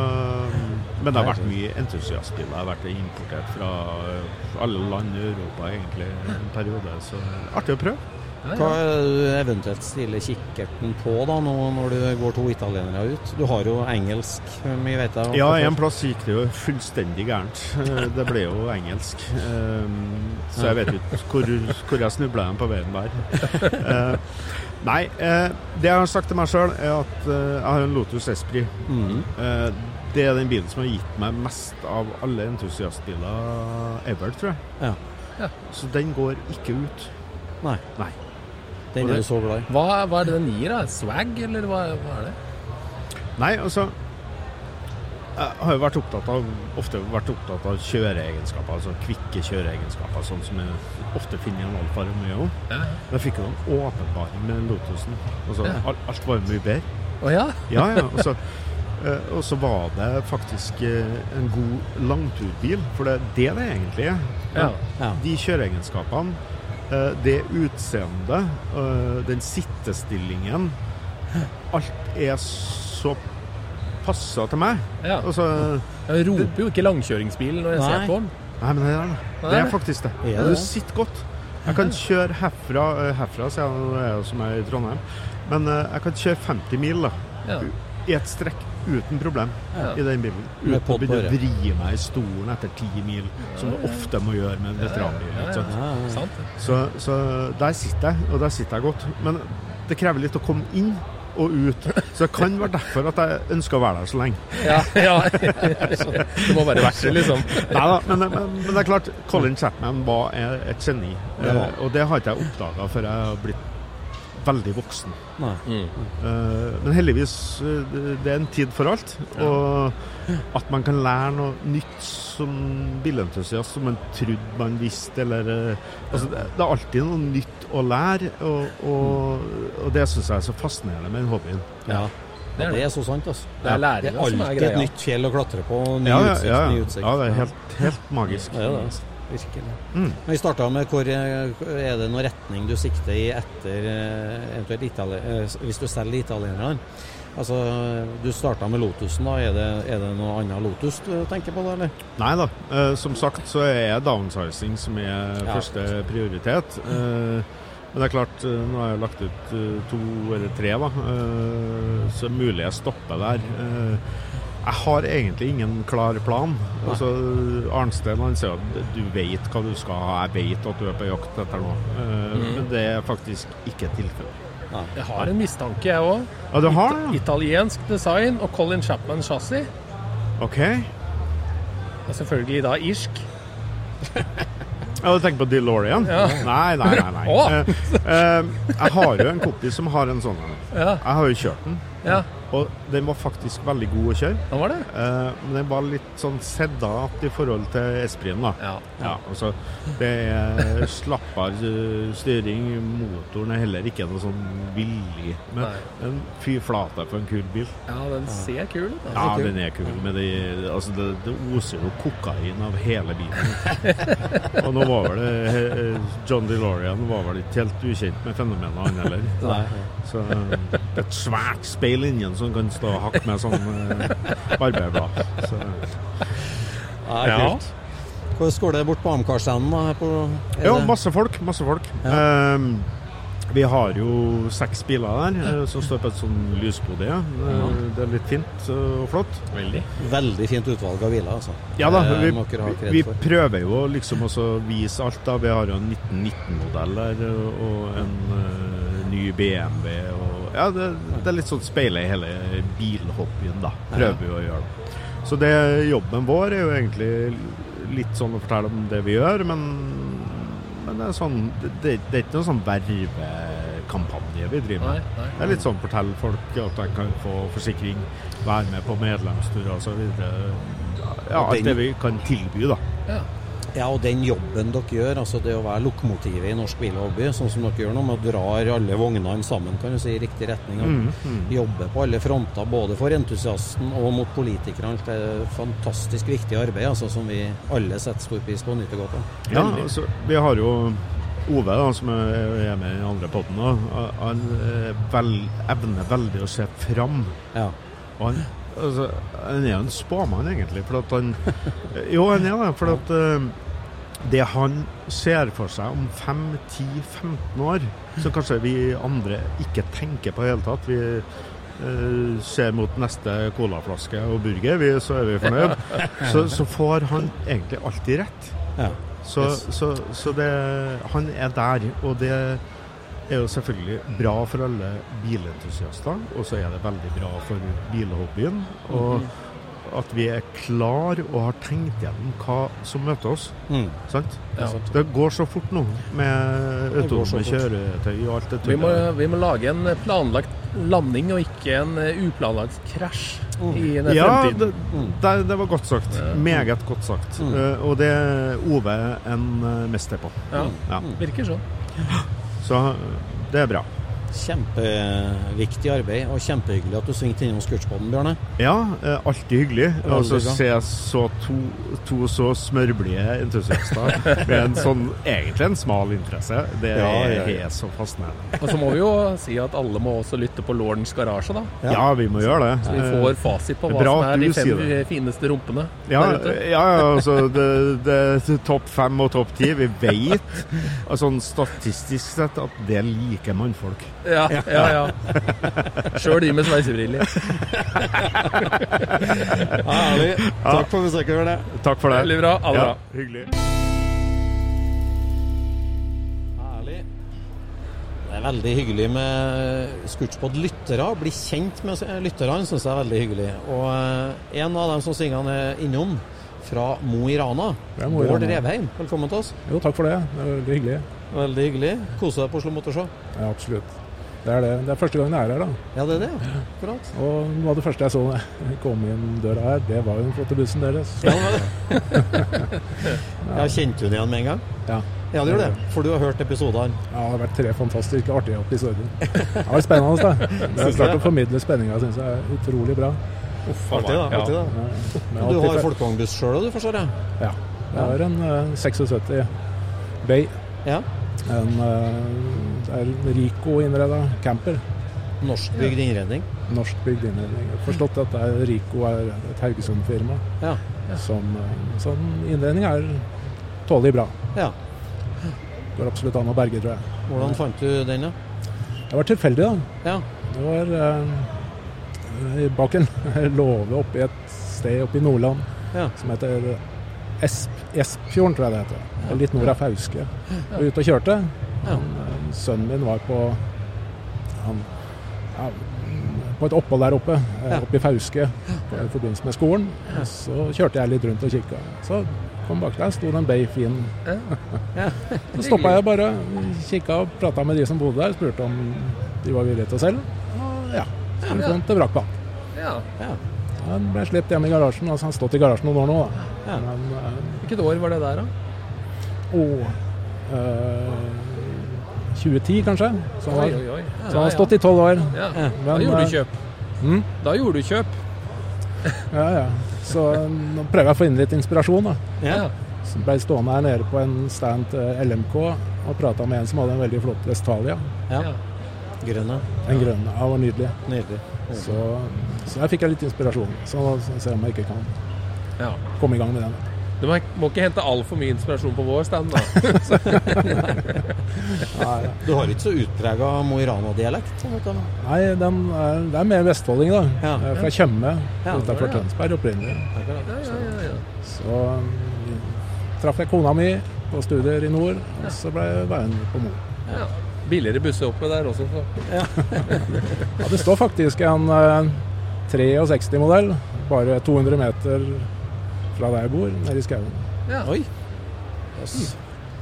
men det har vært mye entusiastbiler. Det har vært importert fra alle land i Europa egentlig en periode, så artig å prøve. Hva er eventuelt stiller kikkerten på da, nå når du går to italienere ut? Du har jo engelsk, mye vet jeg. Ja, en plass gikk det jo fullstendig gærent. Det ble jo engelsk. Eh, Så jeg vet ikke hvor, hvor jeg snubla på veien der. Eh, Nei, eh, det jeg har sagt til meg sjøl, er at eh, jeg har en Lotus Esprit. Mhm. Eh, Det er den bilen som har gitt meg mest av alle entusiastbiler ever, tror jeg. Ja. Ja. Så den går ikke ut. Nei. Nei. Den er du så glad i. Hva, hva er det den gir, da? Swag, eller hva, hva er det? Nei, altså Jeg har jo vært opptatt av, ofte vært opptatt av kjøreegenskaper, altså kvikke kjøreegenskaper, sånn som jeg ofte finner i en Alfa Romeo. Ja. Men jeg fikk jo en åpenbaring med Lotusen. Altså, Ja. alt, alt var jo mye bedre. Å ja? Ja, ja. Og så, eh, og så var det faktisk eh, en god langturbil, for det er det det egentlig er. Ja. Ja. De kjøreegenskapene, det utseendet, eh, den sittestillingen Alt er så passa til meg. ja. Altså, Jeg roper jo ikke langkjøringsbil når jeg Nei. ser på den. nei, men det er det. Det er faktisk det. Ja, det Du sitter godt. Jeg kan kjøre herfra, eh, herfra sier jeg, nå er jeg som er i Trondheim, men eh, jeg kan kjøre 50 mil da, Ja. i et strekk uten problem Ja. i den bilen. Uten å begynne å vri meg i stolen etter ti mil, som du ofte må gjøre med en veteranbil. Så, så der sitter jeg, og der sitter jeg godt. Men det krever litt å komme inn og ut. Så det kan være derfor at jeg ønsker å være der så lenge. Ja, ja. Det må være verdt det, liksom. Neida, men, men, men det er klart, Colin Chapman var et geni. Eh, og det har ikke jeg oppdaga før jeg har blitt veldig voksen. Nei. Eh, men heldigvis, eh, det- er en tid for alt. Og at man kan lære noe nytt som bilentusiast som man trodde man visste, eller eh, altså, det, det er alltid noe nytt å lære, og, og, og det syns jeg er så fascinerende med den hobbyen. Ja. Det er det. det er så sant, altså. Det er læringa Det er som er alltid greia. et nytt fjell å klatre på. Ny Ja, ja, utsikt, ja, ny utsikt. ja, det er helt, helt magisk. Det er det, altså. Virkelig. Mm. Vi starta med hvor eh, Er det noen retning du sikter i etter eh, eventuelt Itali eh, hvis du selger italienerne? Altså, Du starta med Lotusen. da, Er det, er det noe annet Lotus du tenker på da, eller? Nei da. Eh, som sagt så er downsizing som er Ja. første prioritet. Eh, men det er klart, nå har jeg lagt ut to eller tre, da. Eh, så mulig jeg stopper der. Eh, jeg har egentlig ingen klar plan. Altså, Arnstein han sier at du vet hva du skal ha, jeg vet at du er på jakt etter noe. Mm. Men det er faktisk ikke tilfellet. Jeg har en mistanke, jeg òg. Ja, du har det? Italiensk design og Colin Chapman chassis. OK. Og selvfølgelig da irsk. Ja, du tenker på DeLorean? Ja. Nei, nei, nei. nei. Oh. Eh, eh, jeg har jo en kompis som har en sånn. Ja, Jeg har jo kjørt den, ja. Og den var faktisk veldig god å kjøre. Den var det. Eh, men den var litt sånn sedat i forhold til Esprien, da. Ja. Ja, altså, det er slappere eh, styring. Motoren er heller ikke noe sånn villig. Men Nei. en fy flate for en kul bil. ja, den ser kul ut. Ja, kul. den er kul. Men det, altså, det, det oser jo kokain av hele bilen. og nå var vel det eh, John DeLorean var vel ikke helt ukjent med fenomenet, han heller. Nei. Så eh, et svært speil inni som kan stå og hakke med sånn eh, barberblad. Så, Ja, Ja. kult. Hvordan går det bort på er ja, masse folk. Masse folk. Ehm, vi har jo seks biler der eh, som står på et sånn lysbode. Ja. Det er litt fint eh, og flott. Veldig. Veldig fint utvalg av biler, altså. Ja da, vi, vi prøver jo liksom å vise alt. da. Vi har jo en 1919-modell der og en uh, ny BMW. Og, ja, det, det er litt sånn speila i hele bilhobbyen, da. Prøver vi å gjøre det. Så det, jobben vår er jo egentlig litt sånn å fortelle om det vi gjør, men, men det er sånn det, det, er ikke noen sånn vervekampanje vi driver Nei, med. nei. Det er litt sånn fortelle folk at de kan få forsikring, være med på medlemsturer osv. Ja, alt det vi kan tilby, da. Ja. Ja, og den jobben dere gjør, altså det å være lokomotivet i norsk bilhobby, sånn som dere gjør nå, med å dra alle vognene sammen kan du si, i riktig retning, og Mm, jobbe på alle fronter, både for entusiasten og mot politikerne. Det er fantastisk viktig arbeid altså, som vi alle setter stor pris på og nyter godt av. Ja, altså, vi har jo Ove, da, som er med i den andre podden, da, han eh, vel, evner veldig å se fram. Ja. Og han, altså, han er jo en spåmann, egentlig. For at han Jo, han er det. For at eh, det han ser for seg om 5-10-15 år, som kanskje vi andre ikke tenker på i det hele tatt Vi eh, ser mot neste colaflaske og burger, vi, så er vi fornøyd. Så, så får han egentlig alltid rett. ja. Så, så, så det, han er der, og det er jo selvfølgelig bra for alle bilentusiaster. Og så er det veldig bra for bilhobbyen. Og at vi er klar og har tenkt gjennom hva som møter oss. Mm. Sant? Ja. Det går så fort nå med autonome kjøretøy og alt det Vi må, vi må lage en planlagt landing og ikke en eh, uplanlagt krasj i den Ja, det, det, det var godt sagt. Meget godt sagt. Mm. Uh, og det er Ove en eh, mester på. Ja, Ja. virker sånn. Så eh, det er bra. Kjempeviktig arbeid, og kjempehyggelig at du svingte innom Scootspoden, Bjørne. Ja, eh, alltid hyggelig. Og så ser jeg så to, to så smørblide entusiaster med en sånn egentlig en smal interesse. Det Ja, ja, er ja. er så fascinerende. Og så må vi jo si at alle må også lytte på Lordens garasje, da. Ja, vi må gjøre det. Så vi får fasit på hva bra som er de fem fineste rumpene Ja, der ute. ja, ja, altså det, det topp fem og topp ti. Vi vet altså, sånn statistisk sett at det liker mannfolk. Ja, ja, ja. Sjøl de med sveisebriller. Herlig. Takk for besøket, Det. Takk for det. Veldig bra. Ha det bra. hyggelig. Herlig. Det er veldig hyggelig med Scootspod-lyttere. Bli kjent med lytterne syns jeg er veldig hyggelig. Og eh, en av dem som svingene er innom, fra Mo i Rana, Bård Revheim. Velkommen til oss. Jo, takk for det. Det er veldig hyggelig. Veldig hyggelig. Kose deg på Oslo Motorshow. Ja, absolutt. Det er det. Det er første gangen jeg er her, da. Ja, det er det. ja. Akkurat. Og noe av det første jeg så da jeg kom inn døra her, det var jo den flotte bussen deres. Ja, det det. Ja, Kjente du den igjen med en gang? Ja. Ja, det gjør det. For du har hørt episodene. Ja, det har vært tre fantastisk artige episoder. Det var spennende. da. Det er klart å formidle spenninga, syns jeg er utrolig bra. Artig, da. Ja. artig da. Men Og du har folkevognbuss sjøl òg, du, forstår jeg? Ja. Jeg har en uh, 76 Bay. Ja. En, eh, det er Rico innreda camper. Norskbygd innredning. Norskbygd innredning. Forstått at det er, Rico er et Haugesund-firma. Ja. Som eh, sånn innredning er tålelig bra. ja. Går absolutt an å berge, tror jeg. Hvordan fant du den, da? Det var tilfeldig, da. Ja. Det var eh, bak en låve oppe i et sted oppe i Nordland Ja. som heter Esp, Espfjorden, tror jeg det heter. Litt nord av Fauske. Og ute og kjørte. Han, eh, sønnen min var på han, ja, på et opphold der oppe, eh, oppe i Fauske i forbindelse med skolen. Og så kjørte jeg litt rundt og kikka. Så kom bak der, sto det en Bay fin. Så stoppa jeg bare, kikka og prata med de som bodde der, spurte om de var villige til å selge. Og ja, så kom til vrakpant. Han ble sluppet hjem i garasjen. altså Han har stått i garasjen noen år nå. da. Men eh, Hvilket år var det der, da? å, eh, 2010 kanskje. Så han, Oi, har- oi, Ja, så har stått i tolv år. Ja. Men, Da gjorde eh, du kjøp. Mm? Da gjorde du kjøp. Ja, ja. Så eh, nå prøver jeg å få inn litt inspirasjon. da. Ja. Så ble stående her nede på en stand til LMK og prata med en som hadde en veldig flott Vestalia. ja. Grønne. En grønne. Ja, var nydelig. Nydelig. Så, så her fikk jeg litt inspirasjon. Så ser jeg om jeg ikke kan Ja. komme i gang med den. Du må, må ikke hente altfor mye inspirasjon på vår stand, da. Nei, Du har ikke så utprega Mo i Rana-dialekt? Nei, den er, det er mer vestfolding, da. Ja. Er Fra Tjøme Ja, utenfor ja. Tønsberg opprinnelig. Ja, ja, ja, ja. Så um, traff jeg kona mi på studier i nord, og så ble jeg værende på Mo. ja. Billigere busser oppe der også, så. Ja, det står faktisk en eh, 63-modell bare 200 meter fra der jeg bor, nede i skauen. Ja. Oi. Yes.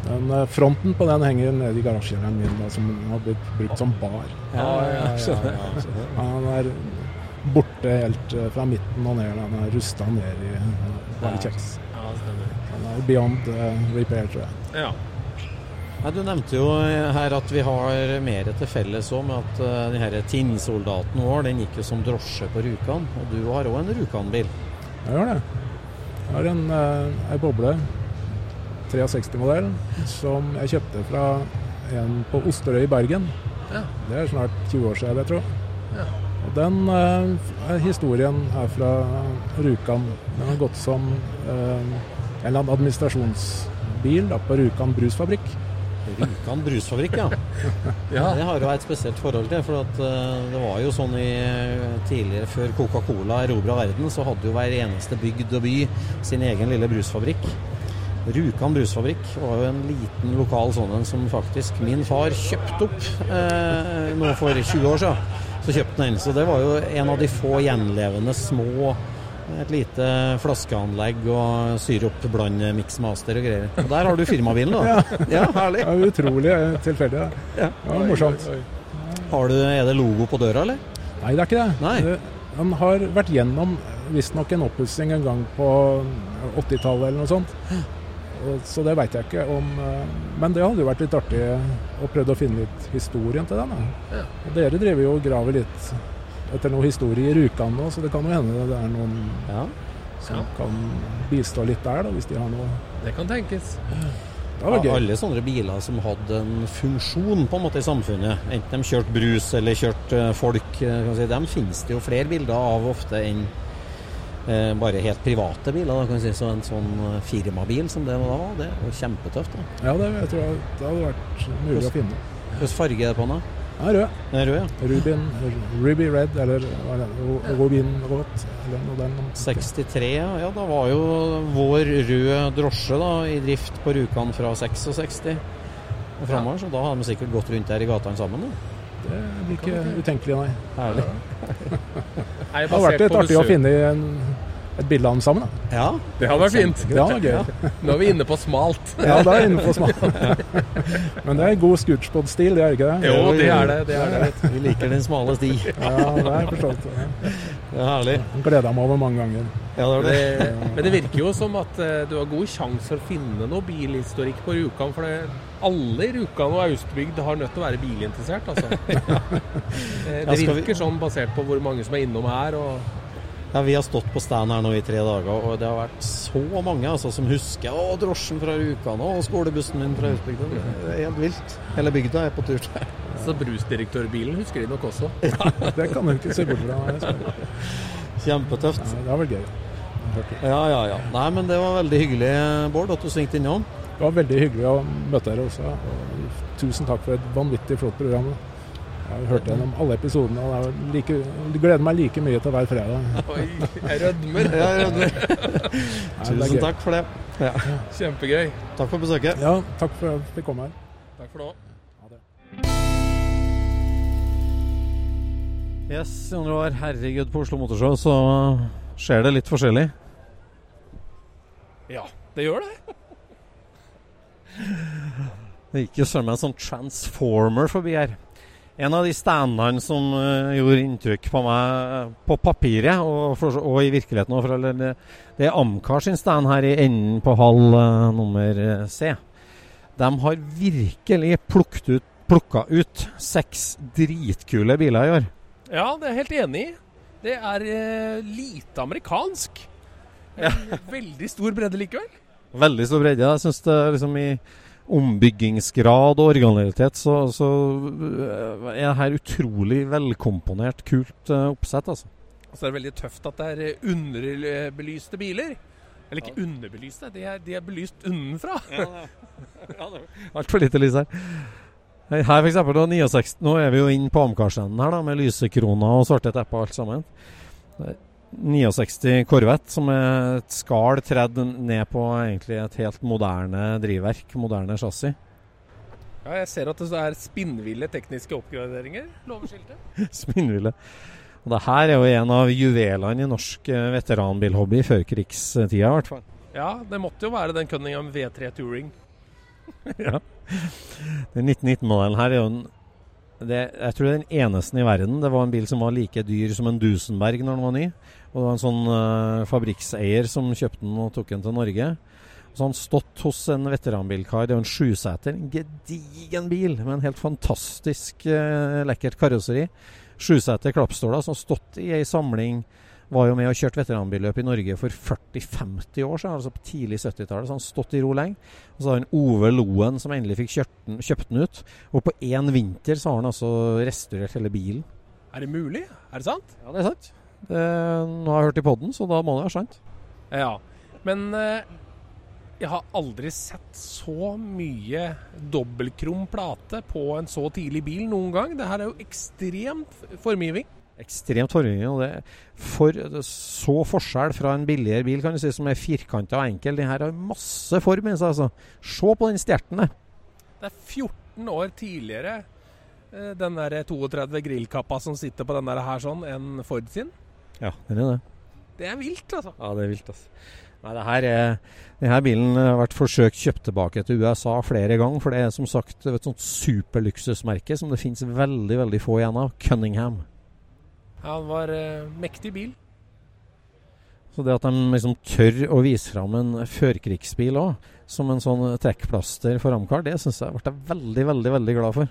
Den eh, Fronten på den henger nede i garasjen min, da, som har blitt brukt som bar. Ja, ja, ja, ja Han er borte helt eh, fra midten og ned. Han er rusta ned i eh, bare kjeks. Han er beyond eh, repair, tror jeg. Ja. Nei, du nevnte jo her at vi har mer til felles òg, med at uh, den her tinnsoldaten vår den gikk jo som drosje på Rjukan. Og du har òg en Rjukan-bil. Jeg gjør det. Jeg er en, eh, boble, 63-modell, som jeg kjøpte fra en på Osterøy i Bergen. Ja. Det er snart 20 år siden, jeg tror. Ja. Og den eh, historien er fra Rjukan. Den har gått som eh, en eller annen administrasjonsbil da, på Rjukan brusfabrikk. Rjukan brusfabrikk, ja. Ja. Det har jo et spesielt forhold til. For at uh, det var jo sånn i tidligere, før Coca-Cola erobra verden, så hadde jo hver eneste bygd og by sin egen lille brusfabrikk. Rjukan brusfabrikk var jo en liten lokal sånn en som faktisk min far kjøpte opp eh, nå for 20 år siden. Så kjøpte han den. Så det var jo en av de få gjenlevende små et lite flaskeanlegg og syre opp bland mixmaster og greier. Og der har du firmabilen, da. Ja, herlig. Det er utrolig eh, tilfeldig. Ja. Ja. Det var morsomt. Har du, er det logo på døra, eller? Nei, det er ikke det. Nei. Den han har vært gjennom visstnok en oppussing en gang på 80-tallet eller noe sånt. Så det veit jeg ikke om eh, Men det hadde jo vært litt artig å prøve å finne litt historien til den. Da. Ja. Dere driver jo og graver litt etter noe historie i Rjukan nå, så det kan jo hende det er noen Ja. som Ja. kan bistå litt der, da, hvis de har noe Det kan tenkes. Det var gøy. Alle sånne biler som hadde en funksjon på en måte i samfunnet, enten de kjørte brus eller kjørte eh, folk, eh, kan si, dem finnes det jo flere bilder av ofte enn eh, bare helt private biler. Da, kan si. Så en sånn eh, firmabil som det var da, det var kjempetøft. da. Ja, det, jeg tror jeg, det hadde vært mulig å finne. Hvilken farge er det på den? da? Den er rød. Den er rød, ja. Rubin, Ruby Red, eller hva er det? Ro- Robin Rot, eller noe den. 63, ja. ja. Da var jo vår røde drosje da, i drift på Rjukan fra 66 og framover, så da hadde de sikkert gått rundt der i gatene sammen. Da. Det blir ikke utenkelig, nei. Herlig. Det har vært litt artig å finne en, et bilde av dem sammen. Da. Ja, Det hadde vært fint. Det hadde vært gøy. Nå er vi inne på smalt. Ja, da er vi inne på smalt. Men det er god scootspod-stil, det er ikke det? Jo, det er det. det, er det. vi liker den smale sti. Ja, det er forstått. Det er herlig. Gleda meg over mange ganger. Ja, det det. Men det virker jo som at eh, du har god sjanse for å finne noe bilhistorikk på Rjukan. For det, alle i Rjukan og Austbygd har nødt til å være bilinteressert, altså. Eh, Det virker sånn basert på hvor mange som er innom her. Og Ja, Vi har stått på stand her nå i tre dager, og det har vært så mange altså, som husker å, drosjen fra Rjukan og skolebussen min fra Husbygda. Det er helt vilt. Hele bygda er på tur til. så brusdirektørbilen husker de nok også. Det kan du ikke se bort fra. Ja, Kjempetøft. det var vært gøy. Ja, ja, ja. Nei, men det var veldig hyggelig, Bård, at du svingte innom. Det var veldig hyggelig å møte dere også. Tusen takk for et vanvittig flott program. Jeg har hørt gjennom alle episodene, og er like, gleder meg like mye til hver fredag. Oi, jeg rødmer. jeg rødmer. Nei, er Tusen gøy. takk for det. Ja. Kjempegøy. Takk for besøket. Ja, takk for at vi kom her. Takk for nå. Yes, Jon Roar. Herregud, på Oslo Motorshow så skjer det litt forskjellig. Ja, det gjør det. Det gikk jo søren meg en sånn transformer forbi her. En av de standene som uh, gjorde inntrykk på meg på papiret, og, for, og i virkeligheten eller, det, det er Amcar sin stand her i enden på halv uh, nummer eh, C. De har virkelig plukket ut, plukka ut seks dritkule biler i år. Ja, det er jeg helt enig i. Det er uh, lite amerikansk. Ja. Veldig stor bredde likevel. Veldig stor bredde. Jeg syns det liksom i ombyggingsgrad og originalitet så, så øh, er det her utrolig velkomponert, kult øh, oppsett, altså. Og så er det veldig tøft at det er eh, underbelyste biler. Eller ikke underbelyste, de er, de er belyst unnenfra. Altfor lite lys her. Her for eksempel, da, 69, Nå er vi jo inne på Amcar-scenen her, da, med lysekroner og svarte tepper og alt sammen. Det er 69 Corvette, som er et skall tredd ned på egentlig et helt moderne drivverk, moderne chassis. Ja, jeg ser at det er spinnville tekniske oppgraderinger. Loverskiltet. Spinnville. Og det her er jo en av juvelene i norsk eh, veteranbilhobby før krigstida, i hvert fall. Ja, det måtte jo være den Cunningham V3 Touring. ja. Den 1919-modellen her er jo en det, Jeg tror det er den eneste i verden. Det var en bil som var like dyr som en Dusenberg når den var ny. Og det var en sånn uh, fabrikkseier som kjøpte den og tok den til Norge. Så har han stått hos en veteranbilkar. Det er jo en sjuseter. En gedigen bil med en helt fantastisk uh, lekkert karosseri. Sjuseter klappståler som har stått i ei samling. Var jo med og kjørt veteranbilløp i Norge for 40-50 år siden, altså på tidlig 70-tallet. Så han stått i ro lenge. Og så har han Ove Loen som endelig fikk den, kjøpt den ut. Og på én vinter så har han altså restaurert hele bilen. Er det mulig? Er det sant? Ja, det er sant. Det, nå har jeg hørt i poden, så da må det være sant. Ja. Men eh, jeg har aldri sett så mye dobbeltkrom plate på en så tidlig bil noen gang. Det her er jo ekstremt formgiving. Ekstremt formgiving. Og det for, så forskjell fra en billigere bil kan du si, som er firkanta og enkel. Den her har masse form i seg. Altså. Se på den stjerten der. Det er 14 år tidligere eh, den der 32 grillkappa som sitter på den der her sånn, enn Ford sin. Ja, den er det. Det er vilt, altså. Ja, det er vilt, altså. Nei, det her er, denne bilen har vært forsøkt kjøpt tilbake til USA flere ganger. For det er som sagt et sånt superluksusmerke som det finnes veldig veldig få igjen av. Cunningham. Ja, det var uh, mektig bil. Så det at de liksom tør å vise fram en førkrigsbil òg, som en sånn trekkplaster for Amcar, det syns jeg ble jeg veldig, veldig, veldig glad for.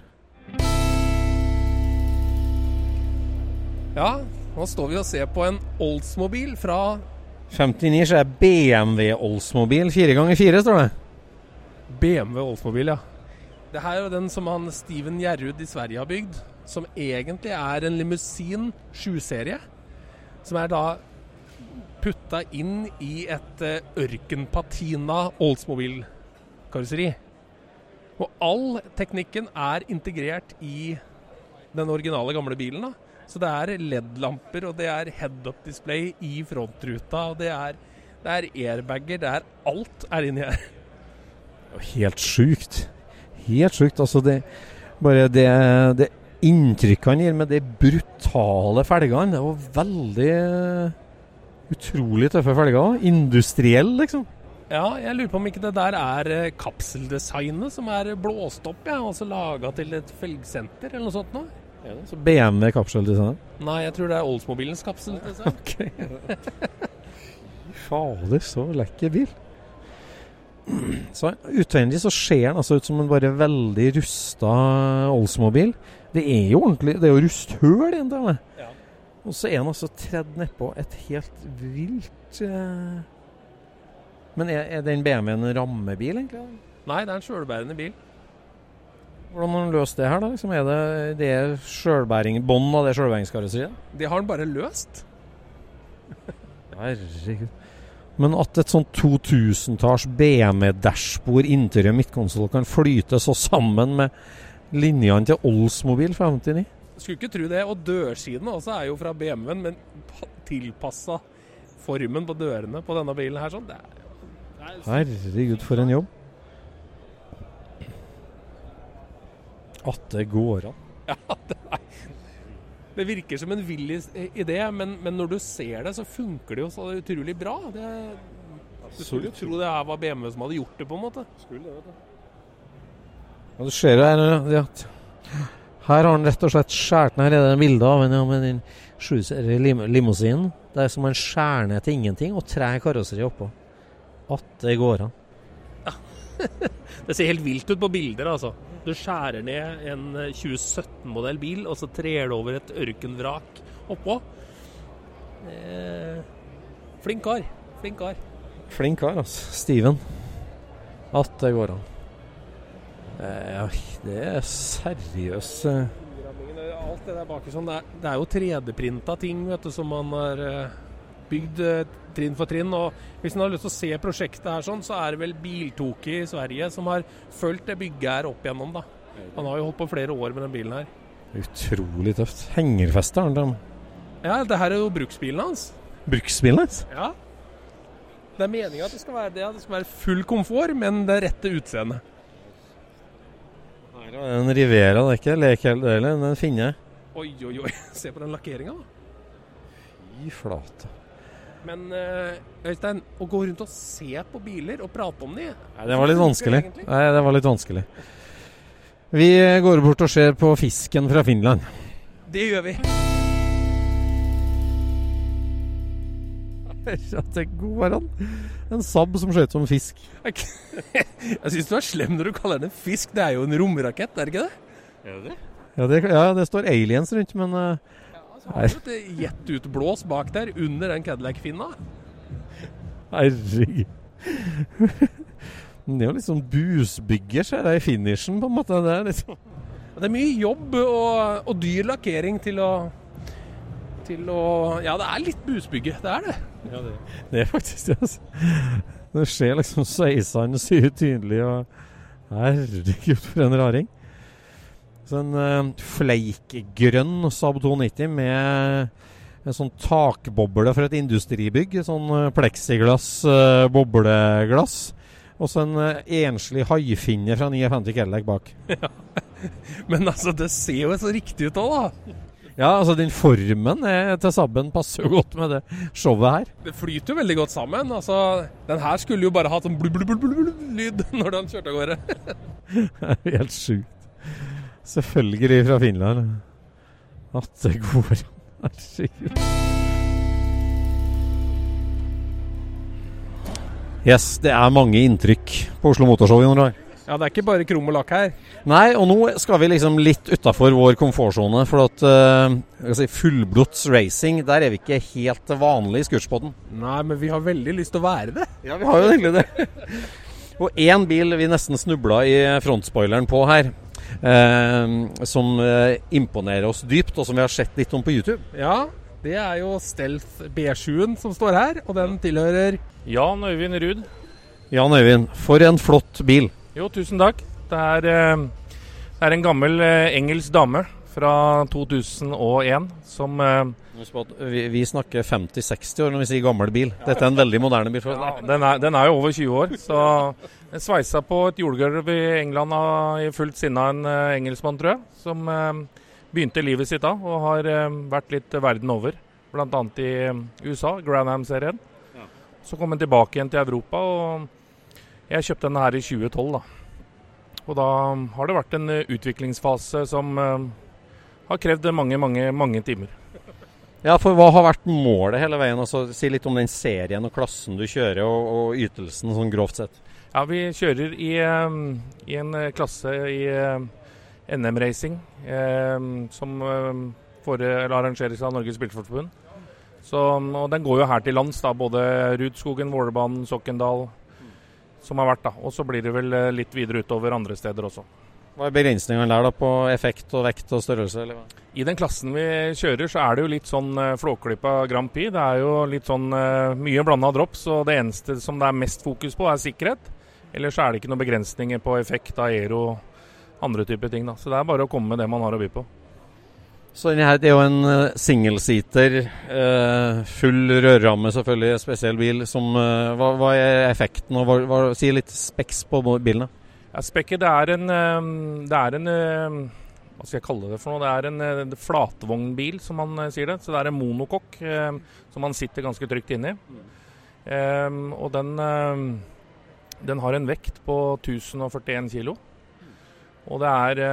Ja, nå står vi og ser på en Oldsmobil fra 59 så er BMW Oldsmobil 4x4, står det. BMW Oldsmobil, ja. Det her er jo den som han Steven Gjerrud i Sverige har bygd. Som egentlig er en limousin 7-serie. Som er da putta inn i et ørkenpatina Oldsmobil-karosseri. Og all teknikken er integrert i den originale gamle bilen. da. Så det er LED-lamper, og det er head-up-display i frontruta, og det er, det er airbager, det er alt er inni her. Helt sjukt. Helt sjukt. Altså, det Bare det, det inntrykket han gir med de brutale felgene, det var veldig utrolig tøffe felger. Industriell, liksom. Ja, jeg lurer på om ikke det der er eh, kapseldesignet som er blåst opp, ja, og så laga til et felgsenter eller noe sånt noe. Så BMW kapseldesigner? Nei, jeg tror det er Oldsmobilens kapsel. ok. Fader, så lekker bil. Så Utvendig så ser den altså ut som en bare veldig rusta Oldsmobil. Det er jo ordentlig Det er jo rusthull i den. Ja. Og så er den altså tredd nedpå et helt vilt eh... Men er, er den BMW-en en rammebil, egentlig? Nei, det er en sjølbærende bil. Hvordan har han løst det her, da? Liksom, er det, det sjølbæring, bånd av det sjølbæringskarosseriet? Det har han bare løst. Herregud. Men at et sånt 2000-talls BMW-dashbord, interiør midtkonsoll kan flyte så sammen med linjene til Oldsmobil 59? Skulle ikke tro det. Og dørsidene også er jo fra BMW-en, men tilpassa formen på dørene på denne bilen her. sånn. Det er, det er Herregud, for en jobb. At det går an. Ja, det, er, det virker som en vill idé, men, men, når du ser det, så funker det jo så utrolig bra. Det, du skulle jo tro det her var BMW som hadde gjort det, på en måte. Skulle det, vet du. Ja, du ser det her ja. Her har han rett og slett skåret ned. Her er det bilde av en med den lim limousinen. Det er som en skjærer ned til ingenting og tre karosseri oppå. At det går an. Det ser helt vilt ut på bilder, altså. Du skjærer ned en 2017-modell bil, og så trer du over et ørkenvrak oppå. Eh, flink kar. Flink kar. Flink kar, altså. Steven. At det går an. Eh, det er seriøst eh. Alt det der bak sånn, det er, det er jo 3D-printa ting vet du, som man har eh, bygd eh, trinn for trinn. og Hvis en har lyst til å se prosjektet her, sånn, så er det vel Biltoki i Sverige som har fulgt det bygget her opp igjennom. da. Han har jo holdt på flere år med den bilen her. Utrolig tøft. Hengerfeste har han. Ja, det her er jo bruksbilen hans. Bruksbilen hans? Ja. Det er meninga at det skal, være, det, det skal være full komfort, men det rette utseendet. En Rivera, det er ikke lek hele delen, den finner jeg. Oi, oi, oi. Se på den lakkeringa, da. Fy flate. Men uh, Øystein, å gå rundt og se på biler og prate om de Nei, Det var litt vanskelig. Nei, det var litt vanskelig. Vi går bort og ser på fisken fra Finland. Det gjør vi. At det går an. En Saab som skjøt som fisk. Jeg syns du er slem når du kaller den en fisk. Det er jo en romrakett, er det ikke det? Er det det? Ja, det, ja, det står aliens rundt, men uh, så har du et jetutblås bak der, under den Cadillac-finna. Herregud. Det er jo litt sånn busbygger, ser jeg i finishen, på en måte. Det er, liksom. det er mye jobb og, og, dyr lakkering til å til å Ja, det er litt busbygge. Det er det. Ja, det, det er faktisk det. Altså. Det ser liksom sveisene syr tydelig, og herregud, for en raring. Så en uh, fleikgrønn Saab 290 med en sånn takboble for et industribygg. Sånn uh, pleksiglass, uh, bobleglass. Og så en uh, enslig haifinne fra 59 Cadillac bak. Ja. Men altså, det ser jo så riktig ut òg, da. Ja, altså den formen er, til Sabben passer jo godt med det showet her. Det flyter jo veldig godt sammen. Altså, den her skulle jo bare hatt sånn blubb-blubb-lyd når den kjørte av gårde. Helt sjukt. Selvfølgelig fra Finland. At det går Herregud. Yes, det er mange inntrykk på Oslo Motorshow i år. Ja, det er ikke bare krom og lakk her. Nei, og nå skal vi liksom litt utafor vår komfortsone. For at uh, si, fullblods racing, der er vi ikke helt vanlig i Scootspoden. Nei, men vi har veldig lyst til å være det. Ja, vi har jo egentlig det. og én bil vi nesten snubla i frontspoileren på her. Uh, som uh, imponerer oss dypt, og som vi har sett litt om på YouTube. Ja, det er jo Stealth B7-en som står her, og den tilhører Jan Øyvind Ruud. Jan Øyvind, for en flott bil. Jo, tusen takk. Det er, eh, det er en gammel eh, engelsk dame fra 2001 som eh, vi, vi, snakker 50-60 år når vi sier gammel bil. Dette er en veldig moderne bil. Ja, den, er, den, er, jo over 20 år. Så den sveisa på et jordgulv i England i fullt sinne av en engelskmann, tror jeg. Som begynte livet sitt da, og har vært litt verden over. Bl.a. i USA, Granham-serien. Så kom han tilbake igjen til Europa. og jeg kjøpte denne her i 2012, da. Og da har det vært en eh, utviklingsfase som har krevd mange, mange, mange timer. Ja, for hva har vært målet hele veien? Altså, si litt om den serien og klassen du kjører, og, og ytelsen sånn grovt sett. Ja, vi kjører i, um, i en klasse i uh, NM-racing eh, som um, for, arrangeres av Norges Bilsportforbund. Og den går jo her til lands, da, både Rudskogen, Vålerbanen, Sokkendal, som har vært. da. Og så blir det vel eh, litt videre utover andre steder også. Hva er begrensningene der da på effekt og vekt og størrelse? Eller? I den klassen vi kjører så er det jo litt sånn uh, Flåklypa Grand Prix. Det er jo litt sånn uh, mye blanda drops, og det eneste som det er mest fokus på, er sikkerhet. Ellers er det ikke noen begrensninger på effekt, aero, andre typer ting. da. Så det er bare å komme med det man har å by på. Så denne her, Det er jo en uh, singelseater, full rørramme selvfølgelig, spesiell bil. Som, hva, hva, er effekten? og hva, hva, Si litt speks på bilene. Ja, spekket det er en, um, det er en um, Hva skal jeg kalle det for noe? Det er en uh, flatvognbil, som man sier det. Så det er en monokokk eh, som man sitter ganske trygt inni. Eh, og den, den har en vekt på 1041 kg. Og det er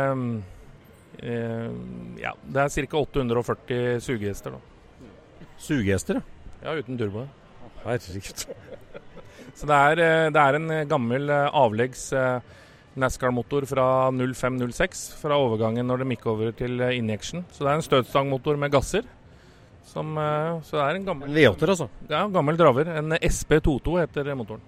Eh, ja, det er ca. 840 sugehester. da. Sugehester, ja? Uten turbo. Herregud. Så det er, eh, det er, en gammel eh, avleggs NASCAR-motor fra 0506, fra overgangen når de gikk over til injection. Så det er en støtstangmotor med gasser. Som, så det er en gammel V8, altså? Ja, gammel draver. En SP22 heter motoren.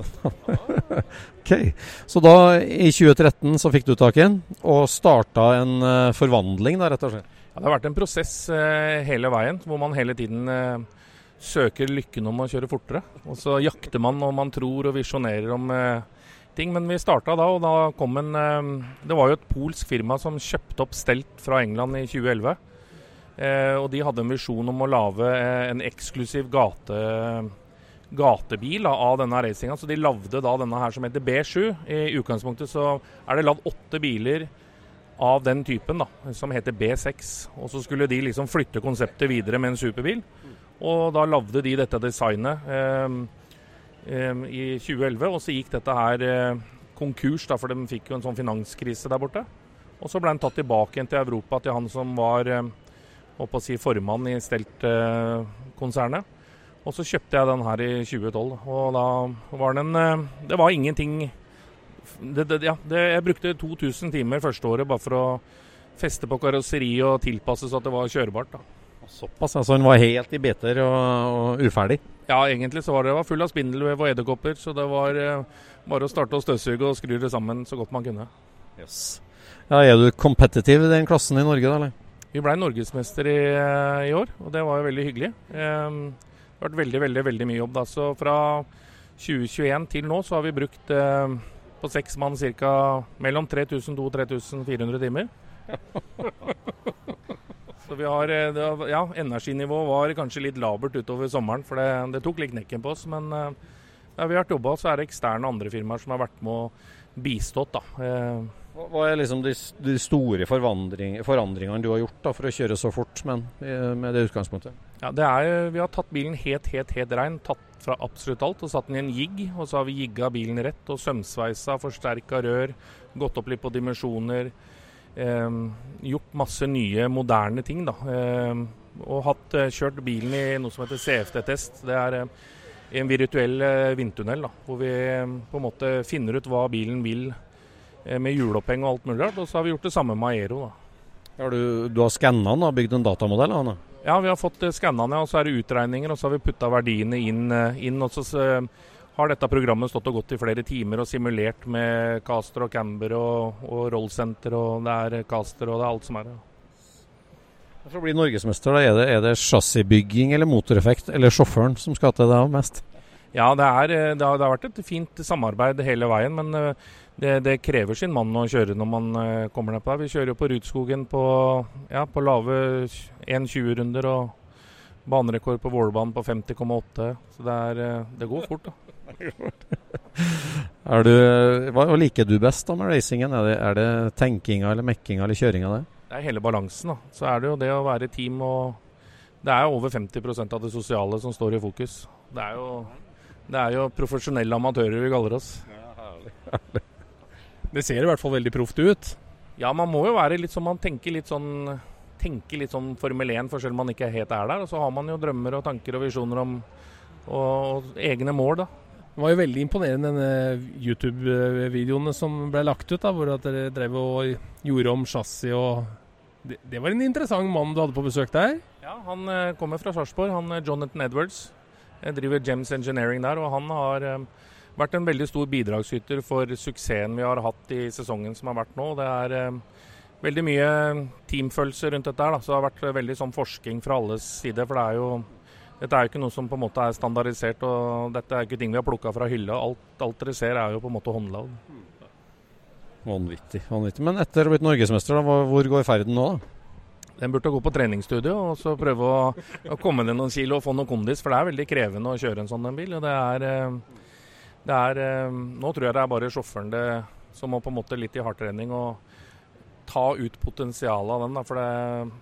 ok, Så da, i 2013, så fikk du tak i den, og starta en uh, forvandling, da, rett og slett? Ja, det har vært en prosess uh, hele veien, hvor man hele tiden uh, søker lykken om å kjøre fortere. Og så jakter man og man tror og visjonerer om ting. Men vi starta da, og da kom en Det var jo et polsk firma som kjøpte opp Stelt fra England i 2011. og de hadde en visjon om å lage en eksklusiv gate gatebil av denne racinga. Så de lagde da denne her som heter B7. I utgangspunktet så er det lagd åtte biler av den typen, da, som heter B6. Og så skulle de liksom flytte konseptet videre med en superbil. Og da lagde de dette designet eh, eh, i 2011, og så gikk dette her eh, konkurs, da, for de fikk jo en sånn finanskrise der borte. Og så ble den tatt tilbake igjen til Europa, til han som var å si, formann i Stelt-konsernet. Og så kjøpte jeg den her i 2012, og da var den Det var ingenting det, det, ja, det, Jeg brukte 2000 timer første året bare for å feste på karosseri og tilpasse så at det var kjørebart. da. Såpass, altså den var helt i beter og, og, uferdig? Ja, egentlig så var det var full av spindelvev og edderkopper, så det var eh, bare å starte å støvsuge og skru det sammen så godt man kunne. Yes. Ja, Er du kompetitiv i den klassen i Norge, da? eller? Vi ble norgesmester i, eh, i, år, og det var jo veldig hyggelig. Um, det har vært veldig, veldig veldig mye jobb. da. Så fra 2021 til nå så har vi brukt eh, på seks mann ca. mellom 3200 og 3400 timer. så vi har, eh, det, ja, Energinivået var kanskje litt labert utover sommeren, for det, det tok litt knekken på oss. Men ja, vi har jobba, så er det eksterne andre firmaer som har vært med og bistått. da. Eh, Hva er liksom de, de store forandring, forandringene du har gjort da, for å kjøre så fort, men med det utgangspunktet? Ja, det er, Vi har tatt bilen helt, helt, helt rein. Tatt fra absolutt alt og satt den i en jigg. Og så har vi jigga bilen rett og sømsveisa, forsterka rør, gått opp litt på dimensjoner. Eh, gjort masse nye, moderne ting, da. Eh, og hatt, eh, kjørt bilen i noe som heter CFD-test. Det er eh, en virtuell eh, vindtunnel, da, hvor vi på en måte finner ut hva bilen vil med hjuloppheng og alt mulig rart. Og så har vi gjort det samme med Aero. da. Har du, du har skanna den og bygd en datamodell? Anna? Ja, vi har fått skanna den, og så er det utregninger. Og så har vi putta verdiene inn, inn, og så har dette programmet stått og gått i flere timer og simulert med caster og camber og, og rollsenter, og det er caster og det er alt som er. For å bli norgesmester, da, er det, er det chassisbygging eller motoreffekt eller sjåføren som skal til deg mest? Ja, det, er, det, har, det har vært et fint samarbeid hele veien, men det, det, krever sin mann å kjøre når man uh, kommer ned på der. Vi kjører jo på Rudskogen på, ja, på lave 1,20-runder og banerekord på Vålerbanen på 50,8. Så det, er, det, går fort, da. du, hva liker du best da med racingen? Er det, er det tenkinga eller mekkinga eller kjøringa det? Det er hele balansen. da. Så er det jo det å være team og Det er jo over 50% av det sosiale som står i fokus. Det er jo, det er jo profesjonelle amatører vi kaller oss. Ja, herlig, herlig. Det ser i hvert fall veldig proft ut. Ja, man må jo være litt sånn Man tenker litt sånn tenker litt sånn Formel 1, for selv om man ikke helt er der. Og så har man jo drømmer og tanker og visjoner om og, og egne mål, da. Det var jo veldig imponerende denne YouTube-videoene som ble lagt ut, da, hvor dere drev og gjorde om chassis og det, det, var en interessant mann du hadde på besøk der? Ja, han eh, kommer fra Sarpsborg. Han er Jonathan Edwards. Jeg driver Gems Engineering der, og han har eh, vært en veldig stor bidragsyter for suksessen vi har hatt i sesongen som har vært nå. Det er eh, veldig mye teamfølelse rundt dette. her. Så det har vært veldig sånn forskning fra alles side. For det er jo, dette er jo ikke noe som på en måte er standardisert. og Dette er ikke ting vi har plukka fra hylla. Alt, alt, dere ser er jo på en måte håndlagd. Vanvittig. vanvittig. Men etter å ha blitt norgesmester, hvor går ferden nå? da? Den burde gå på treningsstudio og så prøve å, å komme ned noen kilo og få noe kondis. For det er veldig krevende å kjøre en sånn en bil. og det er... Eh, det er, eh, nå tror jeg det er bare sjåføren det, som må på en måte litt i hardtrening og ta ut potensialet av den. Da, for det,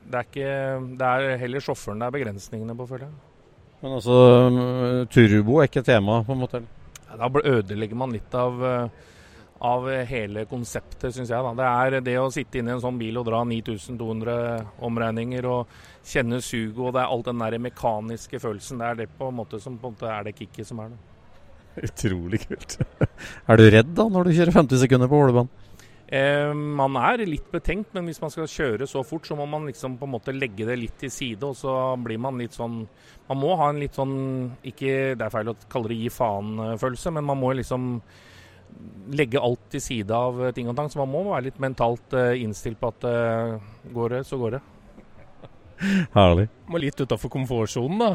det, er ikke, det er heller sjåføren det er begrensningene på, føler jeg. Men altså, turbo er ikke tema, på en måte? Da ødelegger man litt av, av hele konseptet, syns jeg. Da. Det er det å sitte inne i en sånn bil og dra 9200 omregninger og kjenne suget og det er alt den der mekaniske følelsen. Det er det på en måte som på en måte er det kicket som er det. Utrolig kult. er du redd da når du kjører 50 sekunder på Ålebanen? Eh, man er litt betenkt, men hvis man skal kjøre så fort, så må man liksom på en måte legge det litt til side. Og så blir man litt sånn Man må ha en litt sånn Ikke det er feil å kalle det gi faen-følelse, men man må liksom legge alt til side av ting og tang. Så man må være litt mentalt uh, innstilt på at uh, går det, så går det. Herlig. Må litt utafor komfortsonen, da.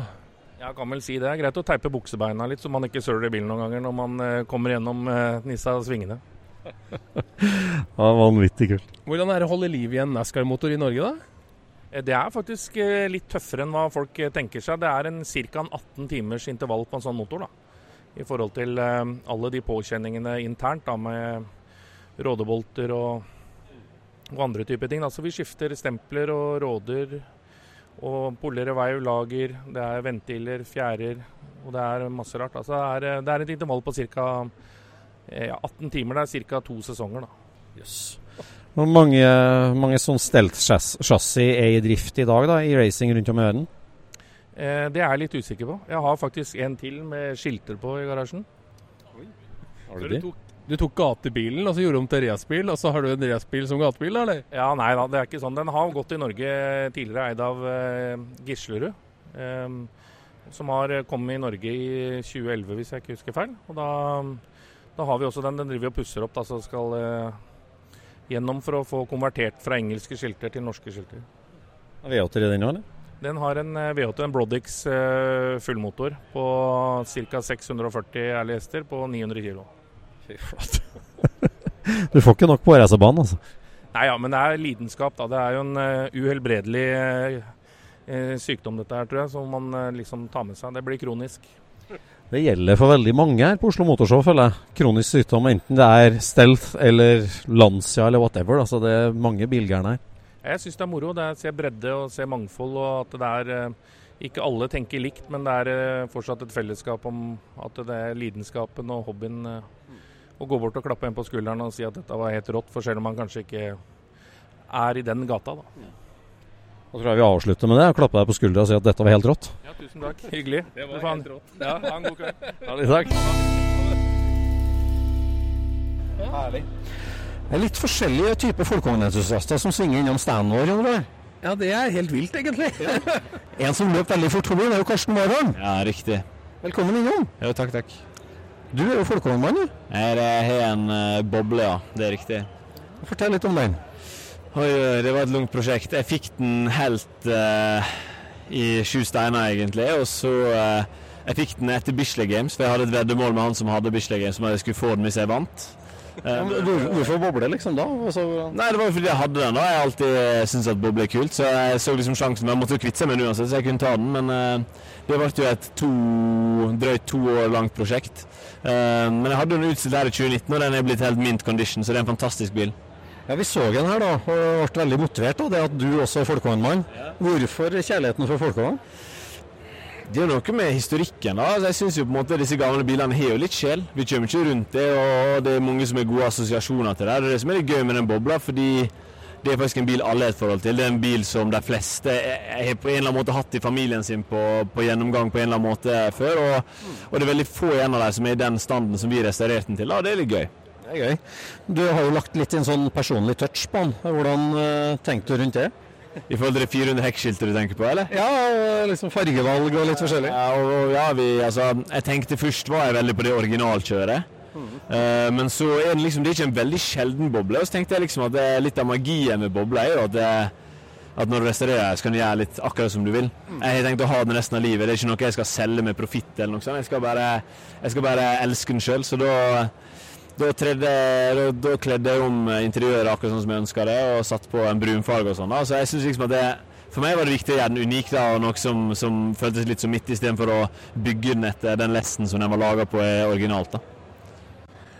Ja, kan vel si det. Det er greit å teipe buksebeina litt, så man ikke søler i bilen noen ganger når man eh, kommer gjennom eh, Nissa svingene. ja, Vanvittig kult. Hvordan er det å holde liv i en NASCAR-motor i Norge, da? Eh, det er faktisk litt tøffere enn hva folk tenker seg. Det er en ca. 18 timers intervall på en sånn motor. da. I forhold til alle de påkjenningene internt da, med rådebolter og, og andre typer ting. Da. Så vi skifter stempler og råder og polere, veiv, lager, det er ventiler, fjærer og det er masse rart. Altså, det, er, det er et intervall på ca. Ja, 18 timer. Det er ca. to sesonger. da. Yes. Hvor mange, mange sånn stelt-chassis er i drift i dag da, i racing rundt om i verden? Eh, det er jeg litt usikker på. Jeg har faktisk en til med skilter på i garasjen. Oi. Har du det? Du tok gatebilen og så gjorde om til racerbil, og så har du en racerbil som gatebil, eller? Ja, nei da, det er ikke sånn. Den har gått i Norge tidligere, eid av eh, Gislerud. Eh, som har kommet i Norge i 2011, hvis jeg ikke husker feil. Og da, da har vi også den. Den driver og pusser opp, da, så skal eh, gjennom for å få konvertert fra engelske skilter til norske skilter. V8 i den nå, eller? Den har en eh, V8, en Brodix eh, fullmotor på ca. 640 ærlige hester på 900 kg. Fy flate. du får ikke nok på racerbanen, altså? Nei, ja, men det er lidenskap. da. Det er jo en uh, uhelbredelig uh, sykdom, dette her, tror jeg, som man uh, liksom tar med seg. Det blir kronisk. Det gjelder for veldig mange her på Oslo Motorshow, føler jeg. Kronisk sykdom, enten det er Stealth eller Lancia eller whatever. Altså det er mange bilgærne her. Jeg syns det er moro. Det er å se bredde og se mangfold, og at det er eh, ikke alle tenker likt, men det er eh, fortsatt et fellesskap om at det er lidenskapen og hobbyen. eh, Å gå bort og klappe en på skulderen og si at dette var helt rått, for selv om man kanskje ikke er i den gata, da. Da tror jeg vi avslutter med det. og klapper deg på skuldra og sier at dette var helt rått. Ja, tusen takk. Hyggelig. Det var ha helt rått. Ja, ha en god kveld. det, takk. Herlig. Det er litt forskjellige typer folkevognentusiaster som svinger innom standen vår. Eller? Ja, det er helt vilt, egentlig. En som løp veldig fort forbi, det er jo Karsten Warholm. Ja, riktig. Velkommen innom. Jo, takk, takk. Du er jo folkevognmann, du. Jeg har en eh, boble, ja. Det er riktig. Fortell litt om den. Oi, oi, det var et langt prosjekt. Jeg fikk den helt uh, i sju steiner, egentlig. Og så uh, Jeg fikk den etter Bislett Games, for jeg hadde et veddemål med han som hadde Bislett Games, om at jeg skulle få den hvis jeg vant. Hvor- Hvorfor boble, liksom, da? Altså, Nei, det var jo fordi jeg hadde den. da. Jeg har alltid syntes at boble er kult, så jeg så liksom sjansen. Men jeg måtte jo kvitte seg med den uansett, så jeg kunne ta den. Men det ble jo et to, drøyt to år langt prosjekt. Men jeg hadde den utstilt her i 2019, og den er blitt helt mint condition, så det er en fantastisk bil. Ja, Vi så den her da, og ble veldig motivert av det at du også er folkehåndmann. Hvorfor kjærligheten for folkehånd? Det er noe med historikken. da. Altså, jeg synes jo på en måte Disse gamle bilene har jo litt sjel. Vi kommer ikke rundt det, og det er mange som har gode assosiasjoner til det. Det er det som er litt gøy med den bobla, fordi det er faktisk en bil alle har et forhold til. Det er en bil som de fleste har på en eller annen måte hatt i familien sin på, på gjennomgang på en eller annen måte før. Og, og det er veldig få igjen av dem som er i den standen som vi restaurerte den til. da, Det er litt gøy. Det er gøy. Du har jo lagt litt en sånn personlig touch på den. Hvordan uh, tenkte du rundt det? I forhold til det 400 hekkskiltet du tenker på, eller? Ja, og liksom fargevalg og litt forskjellig. Ja, og, ja vi, altså, jeg tenkte først var jeg veldig på det originalkjøret. Eh, men så er det liksom, det er ikke en veldig sjelden boble. Og så tenkte jeg liksom at det er litt av magien med bobler er jo at, det, at når du restaurerer, så kan du gjøre litt akkurat som du vil. Jeg har tenkt å ha den resten av livet. Det er ikke noe jeg skal selge med profitt eller noe sånt. Jeg skal bare, jeg skal bare elske den sjøl. Så da da, tredde, da, kledde jeg om interiøret akkurat sånn som jeg ønska det, og satt på en brunfarge og sånn. Så jeg synes liksom at det For meg var det viktig å gjøre den unik, da, og noe som, som føltes litt som mitt, istedenfor å bygge den etter den lesten som den var laga på originalt. da.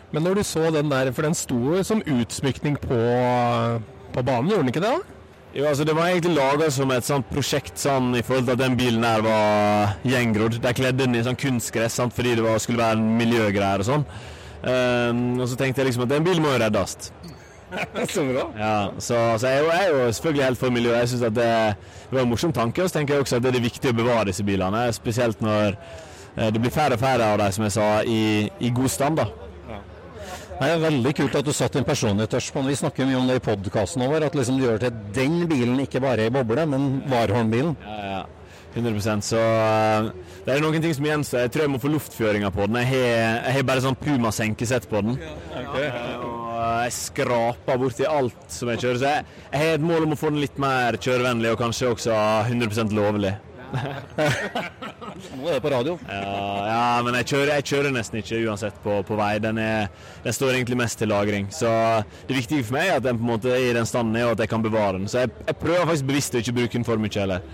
Men når du så den der, for den sto jo som utsmykning på, på banen, gjorde den ikke det? da? Jo, altså Det var egentlig laga som et sånt prosjekt sånn, i forhold til at den bilen her var gjengrodd. De kledde den i sånn kunstgress sant, fordi det var, skulle være en miljøgreier og sånn. Ehm, og så tenkte jeg liksom at den bilen må jo reddes. Så bra. Ja, så, så jeg, jeg er jo selvfølgelig helt for miljøet. Jeg synes at det, det var en morsom tanke. Og så tenker jeg også at det er det viktig å bevare disse bilene. Spesielt når eh, det blir færre og færre av dem, som jeg sa, i, i god stand. da. Det er veldig kult at du satte en tørst på den. Vi snakker mye om det i podkasten vår, at liksom du gjør til den bilen ikke bare ei boble, men Warholm-bilen. Ja, ja. 100% Så eh, det er noen ting som gjenstår. Jeg tror jeg må få luftføringa på den. Jeg har, jeg har bare sånn Puma-senkesett på den. Eh, Og jeg skraper borti alt som jeg kjører. Så jeg, jeg har et mål om å få den litt mer kjørevennlig, og kanskje også 100% lovlig. Nå er det på radio. Ja, ja men jeg kjører, jeg kjører nesten ikke uansett på, på vei. Den, er, den står egentlig mest til lagring. Så det viktige for meg er at den på en måte er i den standen er, og at jeg kan bevare den. Så jeg, jeg prøver faktisk bevisst å ikke bruke den for mye heller.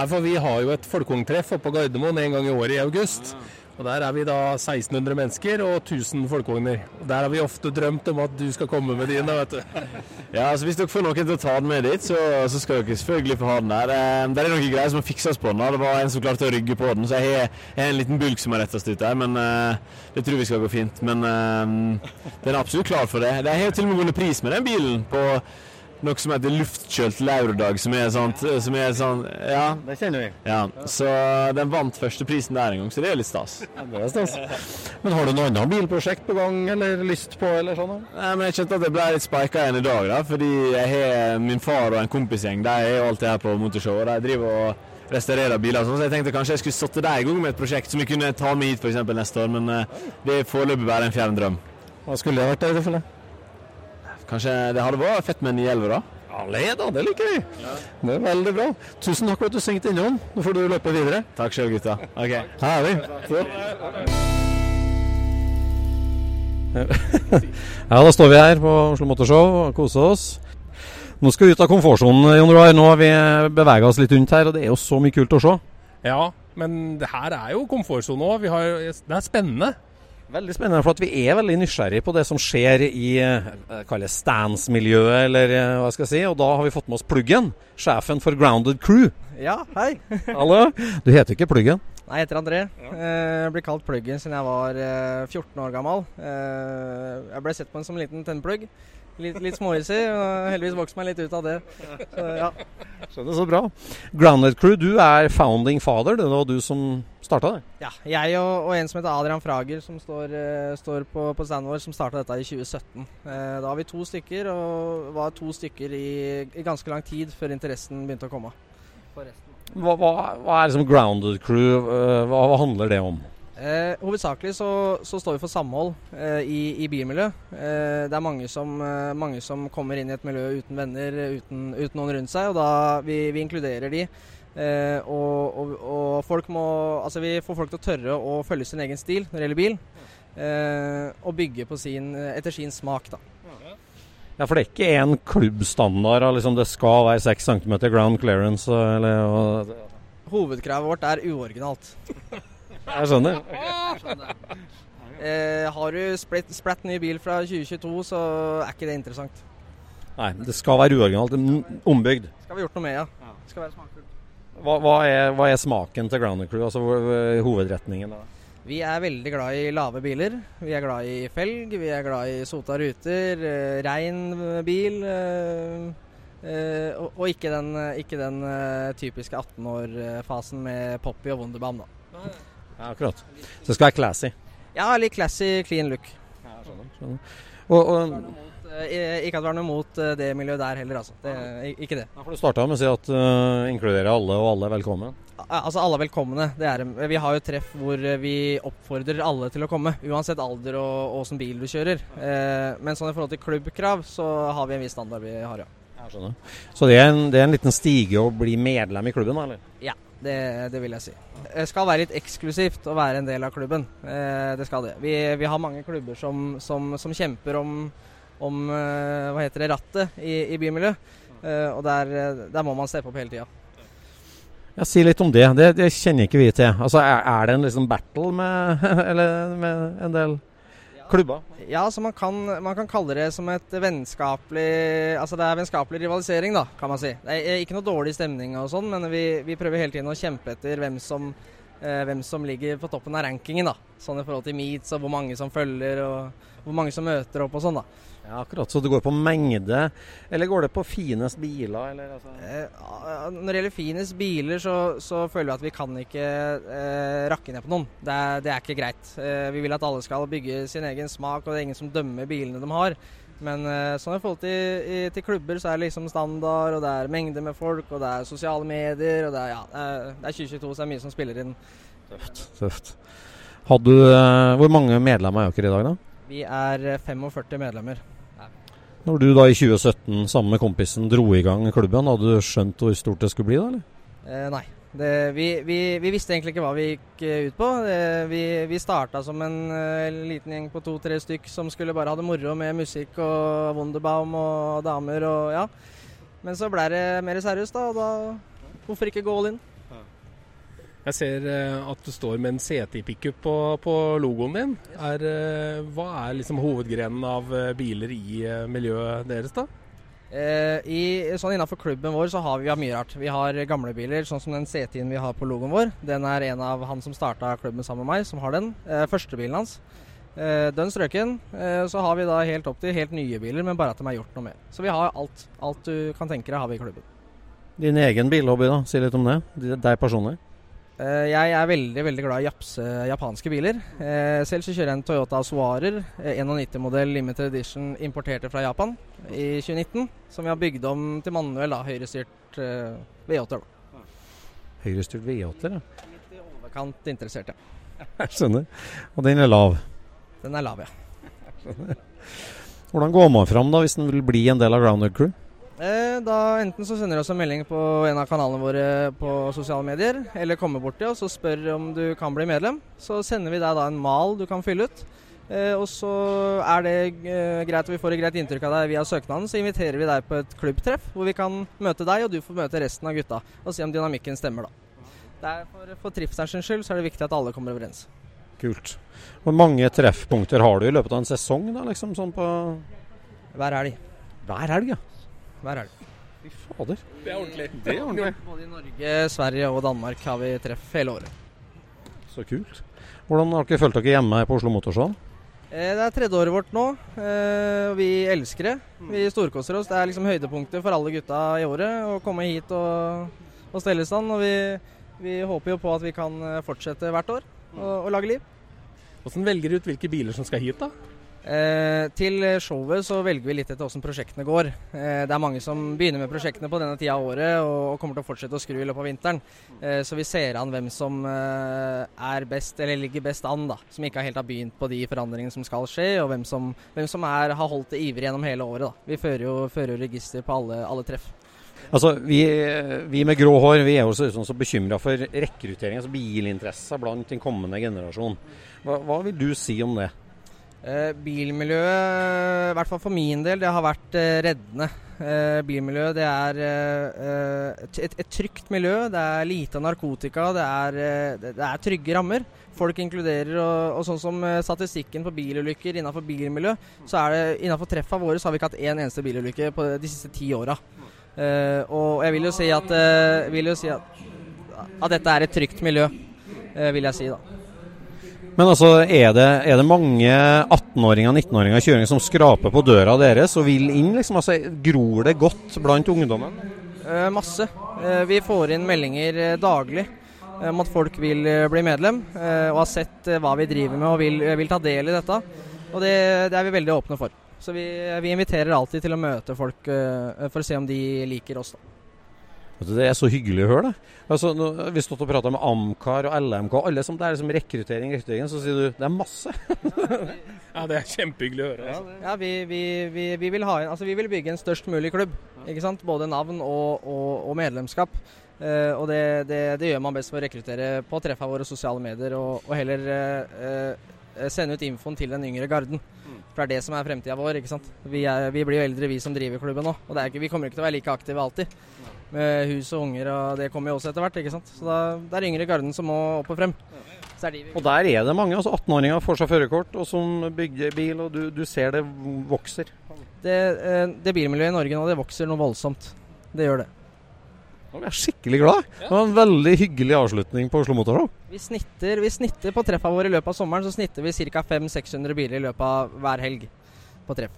Ja, for vi har jo et folkeungtreff oppe på Gardermoen en gang i året i august. Og Der er vi da 1600 mennesker og 1000 folkevogner. Og Der har vi ofte drømt om at du skal komme med dine, vet du. Ja, altså Hvis dere får noen til å ta den med dit, så, så skal dere selvfølgelig få ha den der. Eh, Det er noen greier som må fikses på den. Det var en som klarte å rygge på den, så jeg har, en liten bulk som har rettest ut der. Men eh, det tror vi skal gå fint. Men eh, den er absolutt klar for det. De har jo til og med vunnet pris med den bilen på noe som heter luftkjølt Laurodag, som er sånt som er sånn Ja. Det kjenner vi. ja. Så den vant førsteprisen der en gang, så det er litt stas. Det er stas. Men har du noe annet bilprosjekt på gang, eller lyst på, eller sånn? Nei, men Jeg kjente at jeg ble litt spika igjen i dag, da, fordi jeg har min far og en kompisgjeng. De er jo alltid her på motorshow, og de driver og restaurerer biler. og sånn, Så jeg tenkte kanskje jeg skulle satt deg i gang med et prosjekt som vi kunne ta med hit eksempel neste år, men eh, det er foreløpig bare en fjern drøm. Hva skulle det vært i tilfelle? Kanskje det hadde vært fett med en 911, da? Ja, da, det liker vi. Det er veldig bra. Tusen takk for at du svingte innom. Nå får du løpe videre. Takk sjøl, gutta. Ok. Herlig. Ja, da står vi her på Oslo Motorshow og koser oss. Nå skal vi ut av komfortsonen, Jon Roar. Nå har vi bevega oss litt rundt her, og det er jo så mye kult å se. Ja, Men det her er jo komfortsone òg. Det er spennende. Veldig spennende, for at vi er veldig nysgjerrig på det som skjer i eh, stands-miljøet, eller eh, hva skal jeg si. Og da har vi fått med oss Pluggen, sjefen for Grounded Crew. Ja, hei. Hallo. Du heter ikke Pluggen? Nei, jeg heter André. Ja. Eh, jeg ble kalt Pluggen siden jeg var 14 år gammel. Jeg ble sett på som en liten tennplugg. Litt, litt småhissig. Og heldigvis vokste meg litt ut av det. Så, ja. Skjønner, så bra. Grounded Crew, du er founding father. Det var du som starta det? Ja, jeg og, og, en som heter Adrian Frager, som står, uh, står på, på standen vår, som starta dette i 2017. Uh, eh, da var vi to stykker, og var to stykker i, i, ganske lang tid før interessen begynte å komme. Hva, hva, hva, er liksom Grounded Crew? Uh, hva, hva handler det om? Eh, hovedsakelig så, så, står vi for samhold eh, i, i bilmiljø. Eh, det er mange som, mange som, kommer inn i et miljø uten venner, uten, uten noen rundt seg, og da vi, vi inkluderer de. Eh, og, og, og, folk må Altså vi får folk til å tørre å følge sin egen stil når det gjelder bil. Eh, og bygge sin, etter sin smak, da. Ja, For det er ikke én klubbstandard liksom det skal være 6 cm ground clearance? Eller, og... Hovedkravet vårt er uoriginalt. Jeg skjønner. Eh, har du splitt, splatt ny bil fra 2022, så er ikke det interessant. Nei, det skal være uoriginalt. Ombygd. Skal vi gjort noe med, ja. Det skal være smakfullt. Hva, hva, er, hva, er, smaken til Ground Crew, altså hovedretningen? da? Vi er veldig glad i lave biler. Vi er glad i felg, vi er glad i sota ruter, eh, rein bil. Eh, eh, og, og, ikke den, ikke den eh, typiske 18-år-fasen med Poppy og Wunderbaum, da. Ja, akkurat. Så det skal være classy? Ja, litt classy, clean look. Ja, skjønner. skjønner. Og, og Eh, ikke at det er noe mot eh, det miljøet der heller, altså. Det, ikke det. Ja, for Du starta med å si at uh, inkludere alle, og alle er velkomne? Altså Alle er velkomne. Det er, vi har jo treff hvor vi oppfordrer alle til å komme. Uansett alder og åssen bil du kjører. Eh, men sånn i forhold til klubbkrav, så har vi en viss standard vi har, ja. Jeg skjønner. Så det er, en, det er en liten stige å bli medlem i klubben, eller? Ja, det, det, vil jeg si. Det skal være litt eksklusivt å være en del av klubben. Eh, det skal det. Vi, vi, har mange klubber som, som, som kjemper om om eh, hva heter det, rattet i, i bymiljøet. Eh, og der, der, må man steppe opp hele tida. Ja, si litt om det. det. det. kjenner ikke vi til. Altså, er, det en liksom battle med, med en del klubber? Ja, så man kan, man kan, kalle det som et vennskapelig Altså det er vennskapelig rivalisering, da, kan man si. Det er ikke noe dårlig stemning og sånn, men vi, vi, prøver hele tiden å kjempe etter hvem som, eh, hvem som ligger på toppen av rankingen, da. Sånn i forhold til meets og hvor mange som følger og hvor mange som møter opp og sånn, da. Ja, akkurat. Så det går på mengde, eller går det på finest biler? Eller, altså? eh, når det gjelder finest biler, så, så, føler vi at vi kan ikke eh, rakke ned på noen. Det er, det er ikke greit. Eh, vi vil at alle skal bygge sin egen smak, og det er ingen som dømmer bilene de har. Men eh, sånn i forhold til, til, klubber, så er det liksom standard, og det er mengde med folk, og det er sosiale medier, og det er, ja, det er 2022, så det er mye som spiller inn. Tøft. tøft. Hadde du, eh, hvor mange medlemmer er dere i dag, da? Vi er 45 medlemmer. Når du da i 2017 sammen med kompisen dro i gang klubben, hadde du skjønt hvor stort det skulle bli da, eller? Eh, nei. Det, vi, vi, vi, visste egentlig ikke hva vi gikk eh, ut på. Det, vi vi starta som en uh, liten gjeng på to-tre stykk som skulle bare ha det moro med musikk og Wunderbaum og damer og ja. Men så ble det mer seriøst, da. Og da hvorfor ikke gå all in? Jeg ser uh, at du står med en CT-pickup på, på, logoen din. Er, uh, hva er liksom hovedgrenen av biler i miljøet deres, da? Eh, i, sånn Innenfor klubben vår så har vi, vi har mye rart. Vi har gamle biler, sånn som den CT-en vi har på logoen vår. Den er en av han som starta klubben sammen med meg, som har den. Eh, Førstebilen hans. Eh, den strøken. Så har vi da helt opp til helt nye biler, men bare at de er gjort noe med. Så vi har alt. Alt du kan tenke deg har vi i klubben. Din egen bilhobby, da? Si litt om det. Deg personlig? Eh, jeg er veldig veldig glad i japse japanske biler. Eh, selv så kjører jeg en Toyota Suarer 91-modell eh, limited edition importerte fra Japan i 2019. Som vi har bygd om til manuell, høyrestyrt V8. Da. Høyrestyrt V8, ja. Litt i overkant interessert, ja. Jeg skjønner. Og den er lav? Den er lav, ja. Hvordan går man fram da, hvis den vil bli en del av Grounded Crew? Eh, da Enten så sender du oss en melding på en av kanalene våre på sosiale medier, eller kommer bort til oss og spør om du kan bli medlem. Så sender vi deg da en mal du kan fylle ut. Eh, og så er det eh, greit, og vi får et greit inntrykk av deg via søknaden, så inviterer vi deg på et klubbtreff hvor vi kan møte deg, og du får møte resten av gutta og se om dynamikken stemmer, da. for, for trivselens skyld så er det viktig at alle kommer overens. Kult. Hvor mange treffpunkter har du i løpet av en sesong, da, liksom sånn på Hver helg. Hver helg, ja. Hver helg. Fy fader. Det er ordentlig. Det er ordentlig. Både i Norge, Sverige og Danmark har vi treff hele året. Så kult. Hvordan har dere følt dere hjemme på Oslo Motorsal? Eh, Det er tredje året vårt nå, eh, og vi elsker det. Vi storkoser oss. Det er liksom høydepunktet for alle gutta i året å komme hit og, og stelle i stand. Og vi, vi håper jo på at vi kan eh, fortsette hvert år og, og lage liv. Hvordan velger du ut hvilke biler som skal hit, da? Eh, til showet så velger vi litt etter hvordan prosjektene går. Eh, det er mange som begynner med prosjektene på denne tida av året og, og kommer til å fortsette å skru i løpet av vinteren. Eh, så vi ser an hvem som eh, er best, eller ligger best an, da. Som ikke helt har begynt på de forandringene som skal skje, og hvem som, hvem som er, har holdt det ivrig gjennom hele året. da. Vi fører jo, fører jo register på alle, alle treff. Altså, vi, vi med grå hår vi er jo så, sånn så bekymra for rekruttering, altså bilinteresser blant den kommende generasjon. Hva, hva vil du si om det? Eh, bilmiljøet, i hvert fall for min del, det har vært eh, reddende. Eh, bilmiljøet det er et, et, trygt miljø. Det er lite narkotika. Det er, det, er trygge rammer. Folk inkluderer. Og, og sånn som statistikken på bilulykker innenfor bilmiljø, så er det innenfor treffa våre så har vi ikke hatt én eneste bilulykke på de siste ti åra. Og jeg vil jo si at, vil jo si at, at dette er et trygt miljø, vil jeg si da. Men altså, er det, er det mange 18-åringer 19-åringer kjøring som skraper på døra deres og vil inn? liksom? Altså, Gror det godt blant ungdommen? Eh, masse. Eh, vi får inn meldinger eh, daglig eh, om at folk vil eh, bli medlem, og har sett hva vi driver med og vil, vil ta del i dette. Og det, det er vi veldig åpne for. Så vi, vi inviterer alltid til å møte folk for å se om de liker oss. da. Det er så hyggelig å høre det. Altså, nå, vi stått og prata med Amcar og LMK, alle som det er liksom rekruttering, rekruttering, så sier du det er masse. Ja, det er kjempehyggelig å høre. Altså. Ja, vi, vi, vi, vi, vil ha, en- altså, vi vil bygge en størst mulig klubb. Ikke sant? Både navn og, og, og medlemskap. Uh, og det, det, det gjør man best ved å rekruttere på treffa våre sosiale medier, og, og heller uh, uh, sende ut infoen til den yngre garden. For det er det som er fremtida vår. ikke sant? Vi, er, vi blir jo eldre, vi som driver klubben nå. Og det er ikke, vi kommer ikke til å være like aktive alltid. Med hus og unger, og det kommer jo også etter hvert. ikke sant? Så da, det er yngre garden som må opp og frem. Så er de Og der er det mange. altså 18-åringer får seg førerkort, og som bygger bil, og du, du ser det vokser. det, eh, det bilmiljøet i Norge nå, det vokser noe voldsomt. Det gjør det. Nå er jeg skikkelig glad. Det var en veldig hyggelig avslutning på Oslo Motorshow. Vi snitter, vi snitter på treffa våre i løpet av sommeren, så snitter vi ca. 500-600 biler i løpet av hver helg på treff.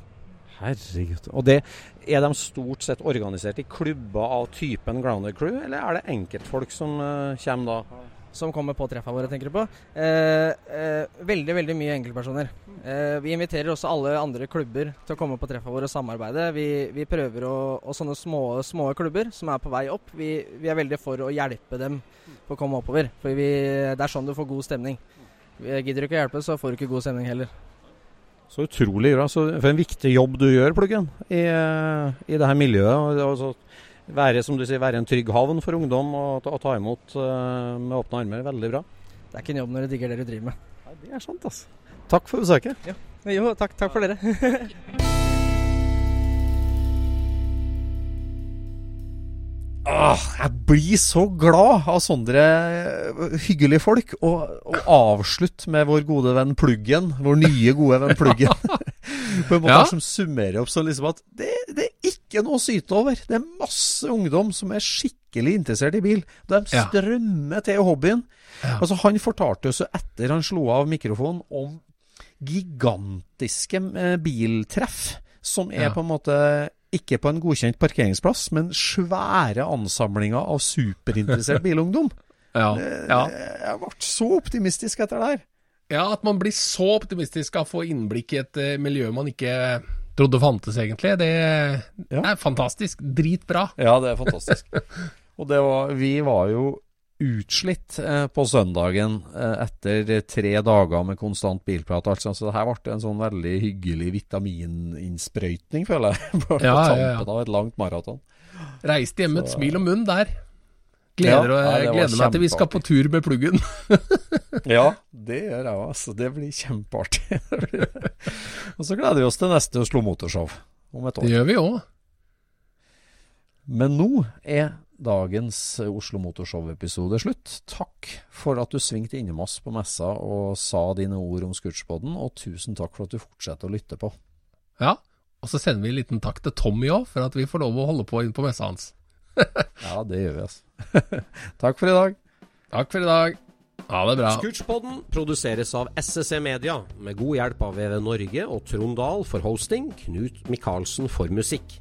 Herregud. Og det, Er de stort sett organisert i klubber av typen Grounded Crew, eller er det enkeltfolk som uh, kommer da? Som kommer på treffa våre, tenker du på? Eh, eh, veldig, veldig mye enkeltpersoner. Eh, vi inviterer også alle andre klubber til å komme på treffa våre og samarbeide. Vi, vi prøver å Og sånne små, små klubber som er på vei opp, vi, vi er veldig for å hjelpe dem på å komme oppover. For vi, det er sånn du får god stemning. Gidder du ikke å hjelpe, så får du ikke god stemning heller. Så utrolig bra. Så for en viktig jobb du gjør, Pluggen, i, i det her miljøet. Altså, være, som du sier, være en trygg havn for ungdom og, og ta imot uh, med åpne armer. Veldig bra. Det er ikke en jobb når du digger det du driver med. Nei, det er sant, altså. Takk for besøket. Jo, takk, takk for dere. Åh, jeg blir så glad av sånne hyggelige folk. Og, og avslutte med vår gode venn Pluggen, vår nye gode venn Pluggen. På en måte Ja. som summerer opp sånn liksom at det, det er ikke noe å syte over. Det er masse ungdom som er skikkelig interessert i bil. De Ja. strømmer til hobbyen. Ja. Altså Han fortalte oss etter han slo av mikrofonen om gigantiske eh, biltreff, som er Ja. på en måte ikke på en godkjent parkeringsplass, men svære ansamlinger av superinteressert bilungdom. Ja, Det- ja. Jeg ble så optimistisk etter det her. ja, at man blir så optimistisk av å få innblikk i et eh, miljø man ikke trodde fantes, egentlig. Det Ja. er fantastisk. Dritbra. Ja, det er fantastisk. Og det var, vi var jo utslitt eh, på søndagen eh, etter tre dager med konstant bilprat. Altså. Så det her ble en sånn veldig hyggelig vitamininnsprøytning, føler jeg. På, ja, tampen ja, ja. av et langt maraton. Reiste hjem med et smil om munnen der. Gleder, Ja, nei, gleder meg til vi skal på tur med pluggen. Ja, det gjør jeg altså. Det blir kjempeartig. Og så gleder vi oss til neste Oslo Motorshow om et år. Det gjør vi òg. Men nå er dagens Oslo Motorshow-episode slutt. Takk for at du svingte innom oss på messa og sa dine ord om Scootspoden, og tusen takk for at du fortsetter å lytte på. Ja, og så sender vi en liten takk til Tommy òg, for at vi får lov å holde på inn på messa hans. ja, det gjør vi, altså. takk for i dag. Takk for i dag. Ha det bra. Scootspodden produseres av SSC Media, med god hjelp av VV Norge og Trond Dahl for hosting, Knut Micaelsen for musikk.